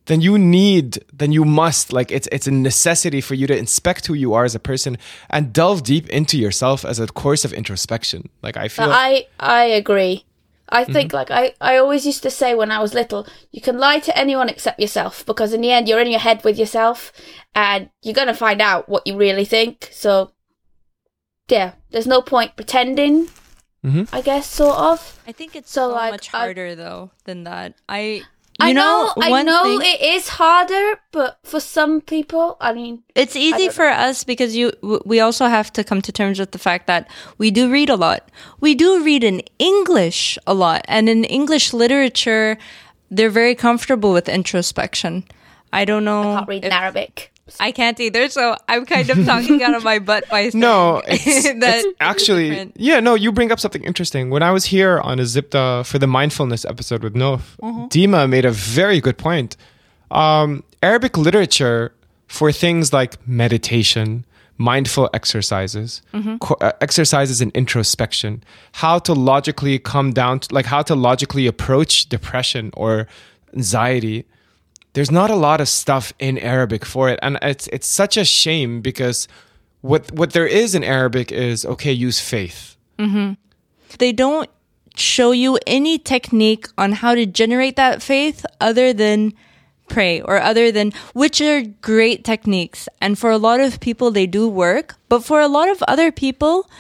then you need, then you must, like it's it's a necessity for you to inspect who you are as a person and delve deep into yourself as a course of introspection. Like I feel, I I agree. I think mm-hmm. like I, I always used to say when I was little, you can lie to anyone except yourself because in the end you're in your head with yourself and you're gonna find out what you really think. So yeah, there's no point pretending. Mm-hmm. I guess sort of. I think it's So, so, like, much I- harder though than that. I. You I know, I one know thing- it is harder, but for some people, I mean, It's easy for us because you we also have to come to terms with the fact that we do read a lot. We do read in English a lot and in English literature they're very comfortable with introspection. I don't know. I can't read if- in Arabic. I can't either, so I'm kind of talking out of my butt by saying No, it's, that it's actually different. yeah. No, you bring up something interesting. When I was here on a Zibda for the mindfulness episode with Nof, Mm-hmm. Dima made a very good point. Um, Arabic literature for things like meditation, mindful exercises, Mm-hmm. co- uh, exercises in introspection, how to logically come down, to, like how to logically approach depression or anxiety there's not a lot of stuff in Arabic for it, and it's it's such a shame because what what there is in Arabic is okay, use faith. Mm-hmm. they don't show you any technique on how to generate that faith other than pray or other than which are great techniques. And for a lot of people they do work. But for a lot of other people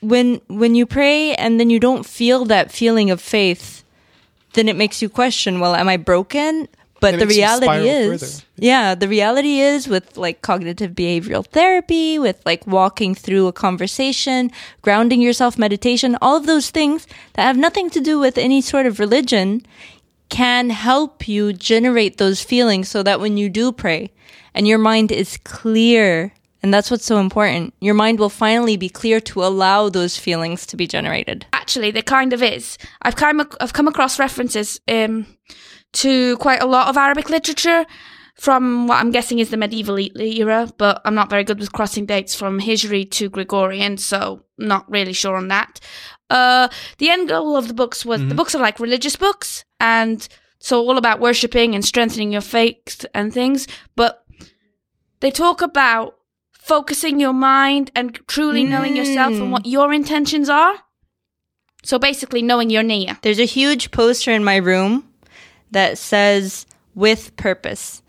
when when you pray and then you don't feel that feeling of faith then it makes you question well am i broken but the reality is further. yeah the reality is with like cognitive behavioral therapy with like walking through a conversation grounding yourself meditation all of those things that have nothing to do with any sort of religion can help you generate those feelings so that when you do pray and your mind is clear and that's what's so important your mind will finally be clear to allow those feelings to be generated Actually, there kind of is. I've come ac- I've come across references um, to quite a lot of Arabic literature from what I'm guessing is the medieval e- era, but I'm not very good with crossing dates from Hijri to Gregorian, so not really sure on that. Uh, the end goal of the books was the books are like religious books, and so all about worshipping and strengthening your faith and things, but they talk about focusing your mind and truly knowing yourself and what your intentions are. So basically, knowing your Nia. There's a huge poster in my room that says with purpose.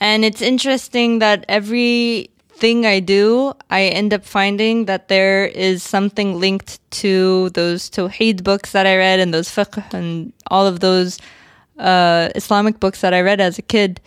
And it's interesting that every thing I do, I end up finding that there is something linked to those Tawheed books that I read and those fiqh and all of those uh, Islamic books that I read as a kid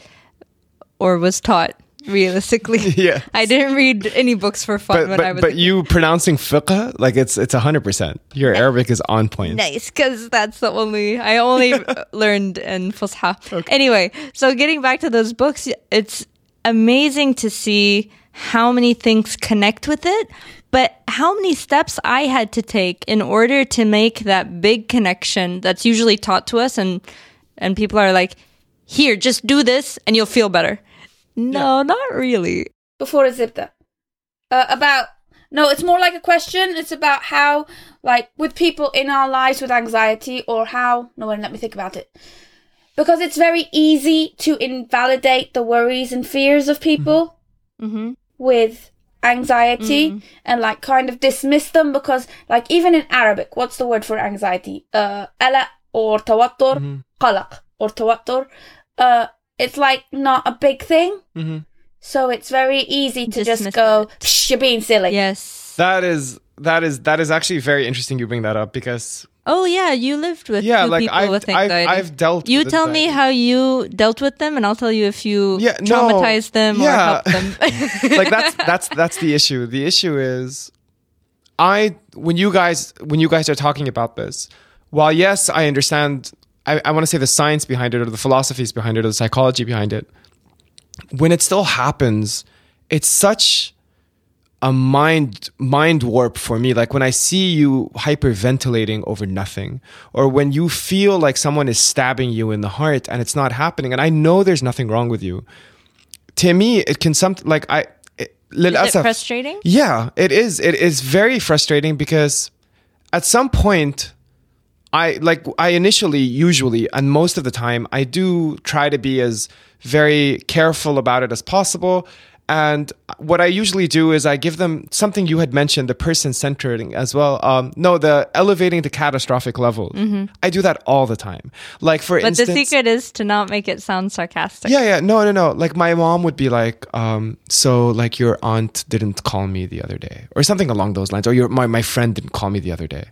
or was taught. Realistically, Yeah. I didn't read any books for fun But when but, I was. but you pronouncing fiqh like it's it's hundred percent. Your Arabic is on point. nice because that's the only I only uh, learned in Fusha. Anyway, so getting back to those books, it's amazing to see how many things connect with it, but how many steps I had to take in order to make that big connection that's usually taught to us, and and people are like, "Here, just do this, and you'll feel better." No, not really. before a zibda uh, about no it's more like a question. It's about how like with people in our lives with anxiety or how no one let me think about it. Because it's very easy to invalidate the worries and fears of people Mm-hmm. with anxiety and like kind of dismiss them because like even in arabic what's the word for anxiety? Uh ala or tawattur qalaq or tawattur uh it's like not a big thing Mm-hmm. so it's very easy to just go, it. "Psh, you're being silly. Yes. That is that is that is actually very interesting. You bring that up because Oh yeah, you lived with yeah, two like people I've with I've. I've dealt. you with tell me how you dealt with them, and I'll tell you if you Yeah, no, traumatized them or yeah. helped them. like that's that's that's the issue. The issue is I when you guys when you guys are talking about this, while yes, I understand I, I want to say the science behind it or the philosophies behind it or the psychology behind it, when it still happens, it's such a mind mind warp for me. Like when i see you hyperventilating over nothing or when you feel like someone is stabbing you in the heart and it's not happening and i know there's nothing wrong with you to me it can something like i it, is it frustrating? Yeah it is. It is very frustrating because at some point I like I initially, usually, and most of the time, I do try to be as very careful about it as possible. And what I usually do is I give them something you had mentioned, the person centering as well. Um, no, the elevating the catastrophic level. I do that all the time. Like for Mm-hmm. But the secret is to not make it sound sarcastic. yeah, yeah. No, no, no. Like my mom would be like, um, so like your aunt didn't call me the other day, or something along those lines, or your my my friend didn't call me the other day,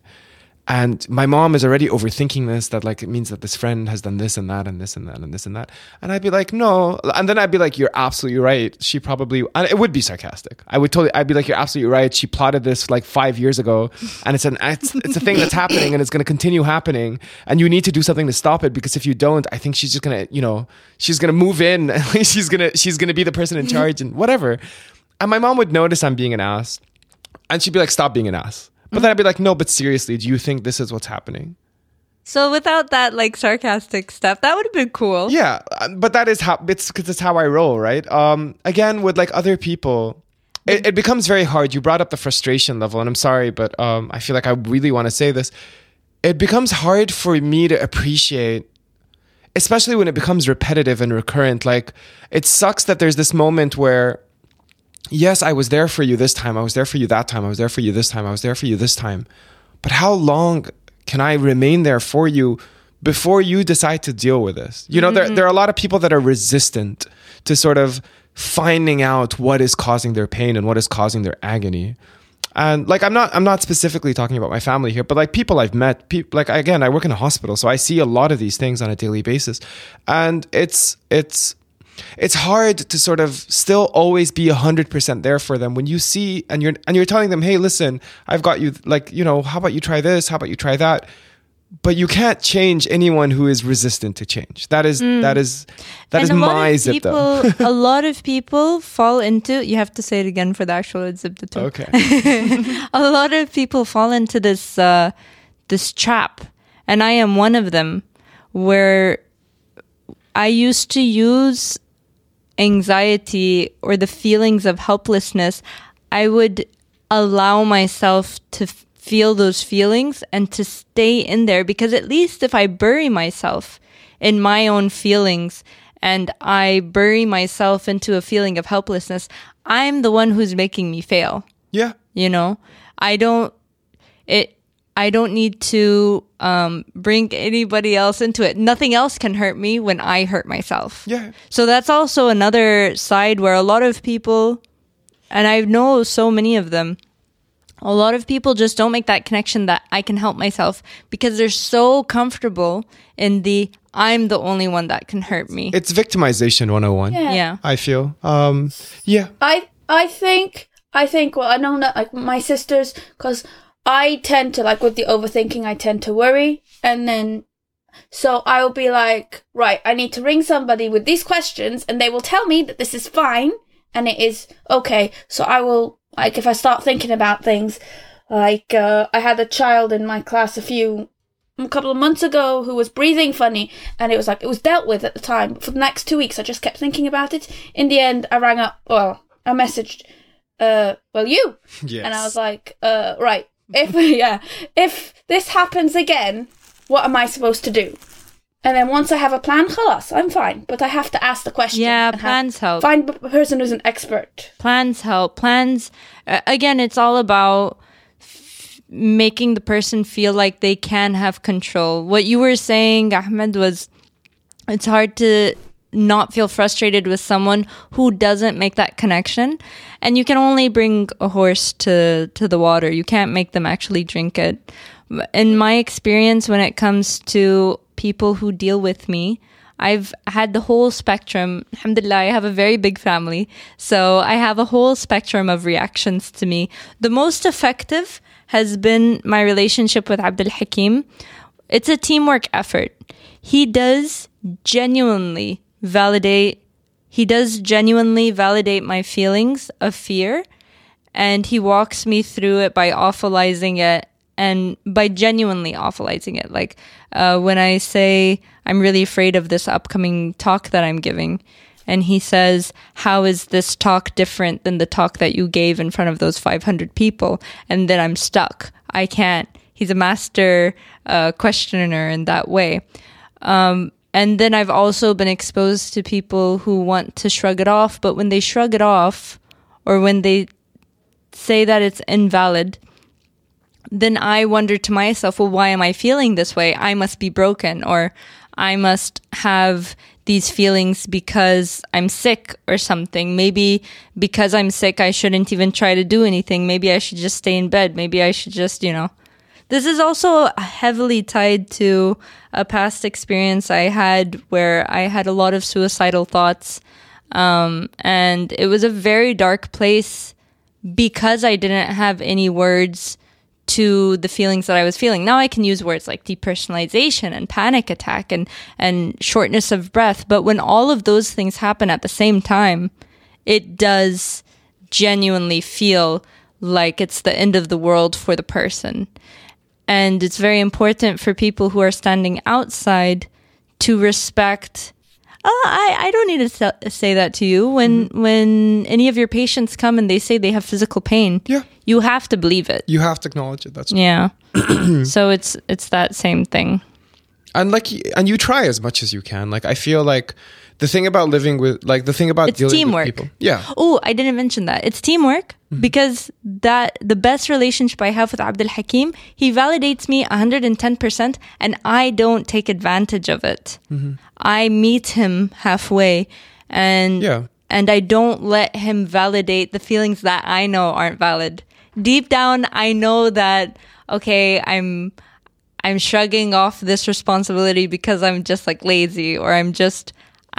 and my mom is already overthinking this. That like it means that this friend has done this and that and this and that and this and that, and I'd be like, no, and then I'd be like, you're absolutely right. She probably, and it would be sarcastic. I would totally, I'd be like, you're absolutely right. She plotted this like five years ago, and it's an it's, it's a thing that's happening, and it's going to continue happening, and you need to do something to stop it because if you don't, I think she's just gonna, you know, she's gonna move in, she's gonna she's gonna be the person in charge and whatever. And my mom would notice I'm being an ass, and she'd be like, stop being an ass. But then I'd be like, no, but seriously, do you think this is what's happening? So without that like sarcastic stuff, that would have been cool. Yeah, uh, but that is how it's because it's how I roll, right? Um, again, with like other people, it, it becomes very hard. You brought up the frustration level, and I'm sorry, but um, I feel like I really want to say this. It becomes hard for me to appreciate, especially when it becomes repetitive and recurrent. Like it sucks that there's this moment where, yes, I was there for you this time, I was there for you that time, I was there for you this time, I was there for you this time, but how long can I remain there for you? before you decide to deal with this. You know, there, mm-hmm. there are a lot of people that are resistant to sort of finding out what is causing their pain and what is causing their agony. And like I'm not I'm not specifically talking about my family here, but like people I've met, people like again, I work in a hospital, so I see a lot of these things on a daily basis. And it's it's it's hard to sort of still always be 100% there for them when you see and you're and you're telling them, "Hey, listen, I've got you like, you know, how about you try this? How about you try that?" but you can't change anyone who is resistant to change. That is that is that is and a lot my of zip people, though. a lot of people fall into. You have to say it again for the actual zibda. okay. a lot of people fall into this uh, this trap, and I am one of them, where I used to use anxiety or the feelings of helplessness. I would allow myself to f- feel those feelings and to stay in there because at least if I bury myself in my own feelings and I bury myself into a feeling of helplessness, I'm the one who's making me fail Yeah. you know i don't it i don't need to um, bring anybody else into it nothing else can hurt me when i hurt myself Yeah. so that's also another side where a lot of people and I know so many of them. A lot of people just don't make that connection that I can help myself because they're so comfortable in the I'm the only one that can hurt me. It's victimization 101. Yeah. yeah. I feel. Um, yeah. I I think I think well I know that like my sisters because I tend to like with the overthinking I tend to worry. And then so I will be like right I need to ring somebody with these questions and they will tell me that this is fine and it is okay. So I will like if I start thinking about things like uh, I had a child in my class a few a couple of months ago who was breathing funny and it was like it was dealt with at the time. But for the next two weeks i just kept thinking about it. In the end i rang up well i messaged uh well you. Yes. and i was like uh right if yeah if this happens again what am i supposed to do? And then once i have a plan khalas i'm fine. But i have to ask the question Yeah, plans help. find a person who's an expert. Plans help. Plans uh, again it's all about f- making the person feel like they can have control. What you were saying ahmed was it's hard to not feel frustrated with someone who doesn't make that connection and you can only bring a horse to to the water you can't make them actually drink it in my experience when it comes to people who deal with me I've had the whole spectrum. Alhamdulillah, I have a very big family. So I have a whole spectrum of reactions to me. The most effective has been my relationship with Abdul Hakim. It's a teamwork effort. He does genuinely validate, he does genuinely validate my feelings of fear and he walks me through it by awfulizing it and by genuinely awfulizing it. Like uh, when I say I'm really afraid of this upcoming talk that I'm giving, and he says, "How is this talk different than the talk that you gave in front of those 500 people?" And then I'm stuck. I can't. He's a master uh, questioner in that way. Um, and then I've also been exposed to people who want to shrug it off, but when they shrug it off, or when they say that it's invalid, then I wonder to myself, well, why am I feeling this way? I must be broken, or I must have these feelings because I'm sick or something. Maybe because I'm sick, I shouldn't even try to do anything. Maybe I should just stay in bed. Maybe I should just, you know. This is also heavily tied to a past experience I had where I had a lot of suicidal thoughts. Um, and it was a very dark place because I didn't have any words to the feelings that I was feeling. Now I can use words like depersonalization and panic attack and, and shortness of breath. But when all of those things happen at the same time, it does genuinely feel like it's the end of the world for the person. And it's very important for people who are standing outside to respect Oh, I, I don't need to say that to you. When mm-hmm. when any of your patients come and they say they have physical pain, Yeah. you have to believe it. You have to acknowledge it. That's Yeah. so it's it's that same thing. and like and you try as much as you can. Like I feel like the thing about living with like the thing about It's dealing teamwork. with people. Yeah. Oh, I didn't mention that. It's teamwork mm-hmm. because that the best relationship I have with Abdul Hakim, he validates me 110% and I don't take advantage of it. Mm-hmm. I meet him halfway and Yeah. and I don't let him validate the feelings that I know aren't valid. Deep down I know that okay, I'm I'm shrugging off this responsibility because I'm just like lazy or I'm just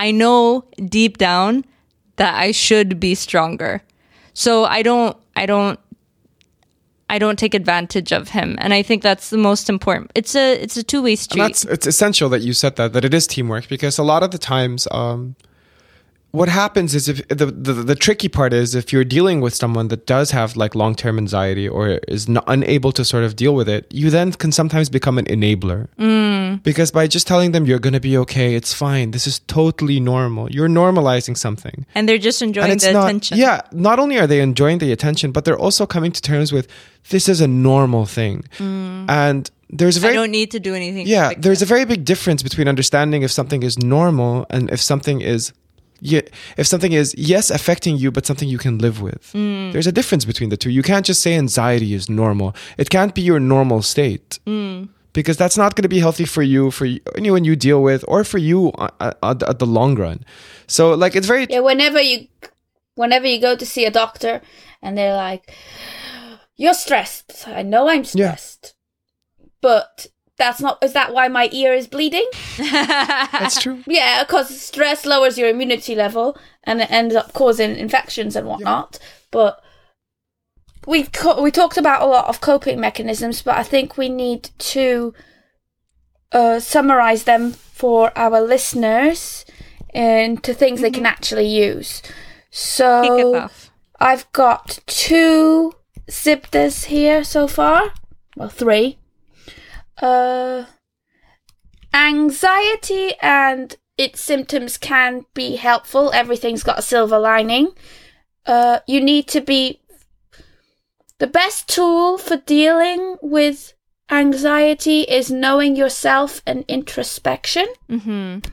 I know deep down that I should be stronger. So I don't I don't I don't take advantage of him and I think that's the most important. It's a it's a two-way And street. that's it's essential that you said that that it is teamwork because a lot of the times um what happens is if the, the the tricky part is if you're dealing with someone that does have like long-term anxiety or is not unable to sort of deal with it you then can sometimes become an enabler. Mm. Because by just telling them you're going to be okay it's fine this is totally normal you're normalizing something. And they're just enjoying it's the not attention. yeah not only are they enjoying the attention but they're also coming to terms with this is a normal thing. Mm. And there's a I very don't need to do anything. yeah there's a very big difference between understanding if something is normal and if something is yeah, if something is yes affecting you but something you can live with Mm. there's a difference between the two you can't just say anxiety is normal it can't be your normal state Mm. because that's not going to be healthy for you for anyone you deal with or for you at, at, at the long run so like it's very Yeah, whenever you whenever you go to see a doctor and they're like, "You're stressed." I know I'm Yeah. stressed, but that's not. Is that why my ear is bleeding? That's true. Yeah, because stress lowers your immunity level and it ends up causing infections and whatnot. But we co- we talked about a lot of coping mechanisms, but I think we need to uh, summarize them for our listeners into things they can actually use. So. I've got two zibdas here so far. Well, three. Uh, anxiety and its symptoms can be helpful. Everything's got a silver lining. Uh, you need to be the best tool for dealing with anxiety is knowing yourself and introspection. Mm-hmm.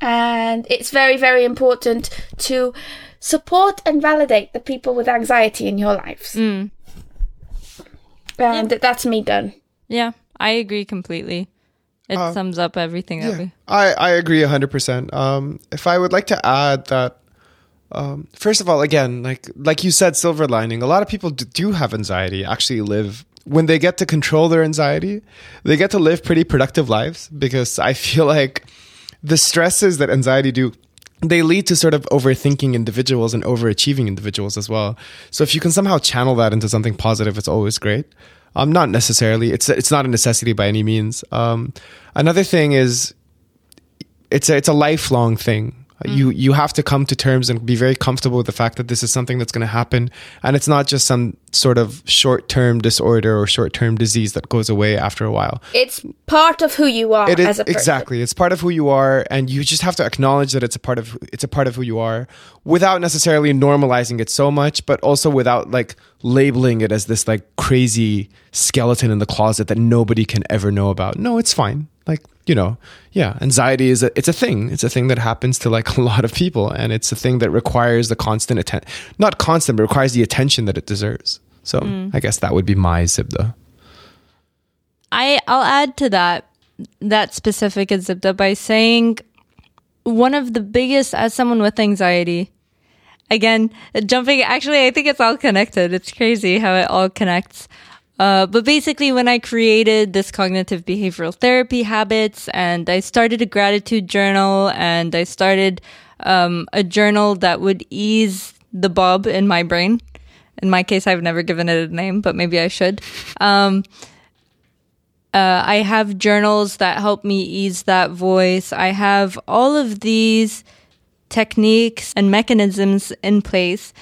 And it's very, very important to support and validate the people with anxiety in your lives. Mm. And that's me done. Yeah, I agree completely. It Uh, sums up everything that we. I, I agree 100%. Um, if I would like to add that, um, first of all, again, like like you said, silver lining. A lot of people do have anxiety. Actually, live when they get to control their anxiety, they get to live pretty productive lives. Because I feel like the stresses that anxiety do, they lead to sort of overthinking individuals and overachieving individuals as well. So if you can somehow channel that into something positive, it's always great. Um, not necessarily. It's it's not a necessity by any means. Um, another thing is it's a, it's a lifelong thing. Mm. You you have to come to terms and be very comfortable with the fact that this is something that's going to happen, and it's not just some sort of short term disorder or short term disease that goes away after a while. It's part of who you are It is as a person. exactly. It's part of who you are, and you just have to acknowledge that it's a part of it's a part of who you are, without necessarily normalizing it so much, but also without like labeling it as this like crazy skeleton in the closet that nobody can ever know about. No, it's fine. Like you know, yeah, anxiety is a it's a thing. It's a thing that happens to like a lot of people, and it's a thing that requires the constant attention, not constant, but requires the attention that it deserves. So mm. I guess that would be my zibda. I I'll add to that that specific Zibda by saying one of the biggest as someone with anxiety. Again, jumping actually I think it's all connected. It's crazy how it all connects. Uh, but basically, when I created this cognitive behavioral therapy habits and I started a gratitude journal and I started um, a journal that would ease the bob in my brain. In my case, I've never given it a name, but maybe I should. Um, uh, I have journals that help me ease that voice. I have all of these techniques and mechanisms in place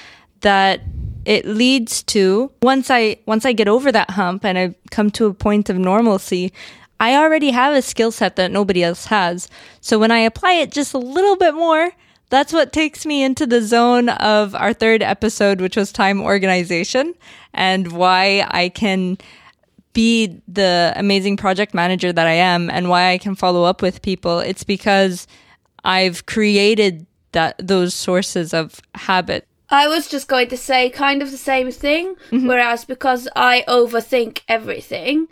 that it leads to once I once I get over that hump and I come to a point of normalcy, I already have a skill set that nobody else has. So when I apply it just a little bit more, that's what takes me into the zone of our third episode, which was time organization and why I can be the amazing project manager that I am and why I can follow up with people. It's because I've created that those sources of habit. I was just going to say kind of the same thing, Mm-hmm. whereas because I overthink everything,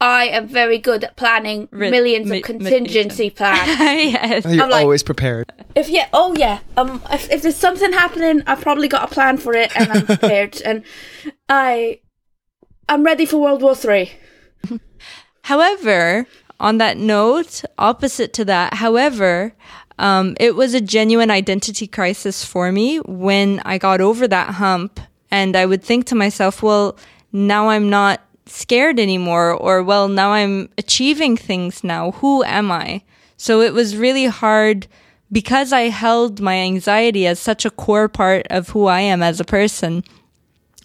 I am very good at planning Ri- millions mi- of contingency plans. yes. You're I'm like- always prepared. if yeah, oh yeah, um, if, if there's something happening, I've probably got a plan for it, and I'm prepared, and I, I'm ready for World War Three. However, on that note, opposite to that, however, um, it was a genuine identity crisis for me when I got over that hump. And I would think to myself, well, now I'm not scared anymore, or well, now I'm achieving things now. Who am I? So it was really hard because I held my anxiety as such a core part of who I am as a person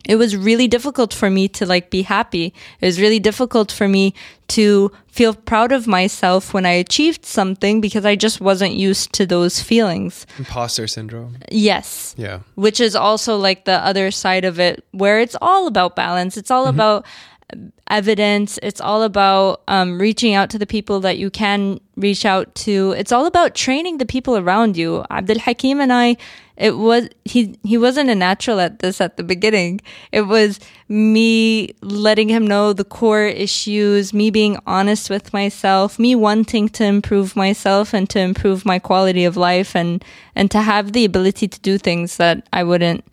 it was really difficult for me to like be happy. It was really difficult for me to feel proud of myself when I achieved something because I just wasn't used to those feelings. Imposter syndrome. Yes. Yeah. Which is also like the other side of it where it's all about balance. It's all mm-hmm. about evidence. It's all about um, reaching out to the people that you can reach out to. It's all about training the people around you. Abdul Hakim and I, it was he he wasn't a natural at this at the beginning. It was me letting him know the core issues, me being honest with myself, me wanting to improve myself and to improve my quality of life and and to have the ability to do things that I wouldn't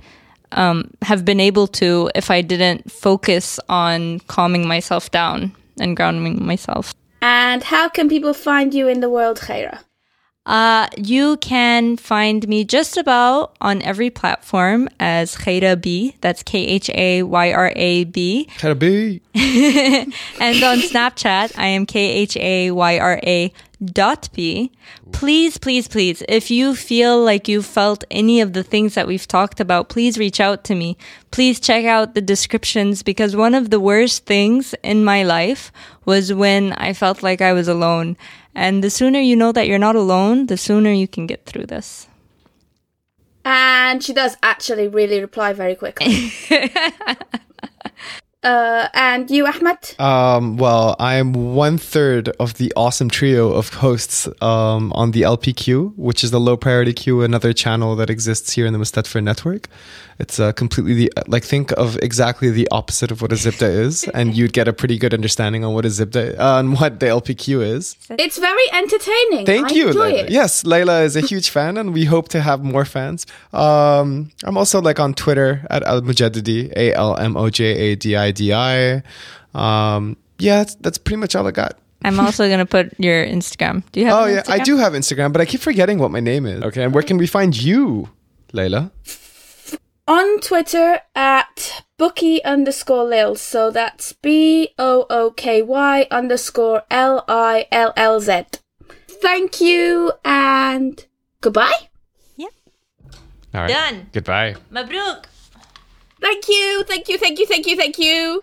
um, have been able to if I didn't focus on calming myself down and grounding myself. And how can people find you in the world, Khaira? Uh, you can find me just about on every platform as Khaira B. That's K H A Y R A B. Khaira B. and on Snapchat, I am K H A Y R A dot B. Please, please, please, if you feel like you felt any of the things that we've talked about, please reach out to me. Please check out the descriptions because one of the worst things in my life was when I felt like I was alone. And the sooner you know that you're not alone, the sooner you can get through this. And she does actually really reply very quickly. Uh, and you, Ahmed? Um, well, I am one third of the awesome trio of hosts um, on the LPQ, which is the low priority queue, another channel that exists here in the Mustadfer network. It's uh, completely the, like think of exactly the opposite of what a Zibda is, and you'd get a pretty good understanding on what a Zibda uh, on what the LPQ is. It's very entertaining. Thank I you, enjoy Layla. it. Yes, Layla is a huge fan, and we hope to have more fans. Um, I'm also like on Twitter at Al Mujaddidi, A L M O J A D I D I. Um, yeah, that's, that's pretty much all I got. I'm also going to put your Instagram. Do you have Oh an yeah, I do have Instagram, but I keep forgetting what my name is. Okay, and where can we find you, Layla? On Twitter at bookie underscore lil. So that's B O O K Y underscore L I L L Z. Thank you and goodbye. Yep. All right. Done. Goodbye. Mabruk. Thank you, thank you, thank you, thank you, thank you.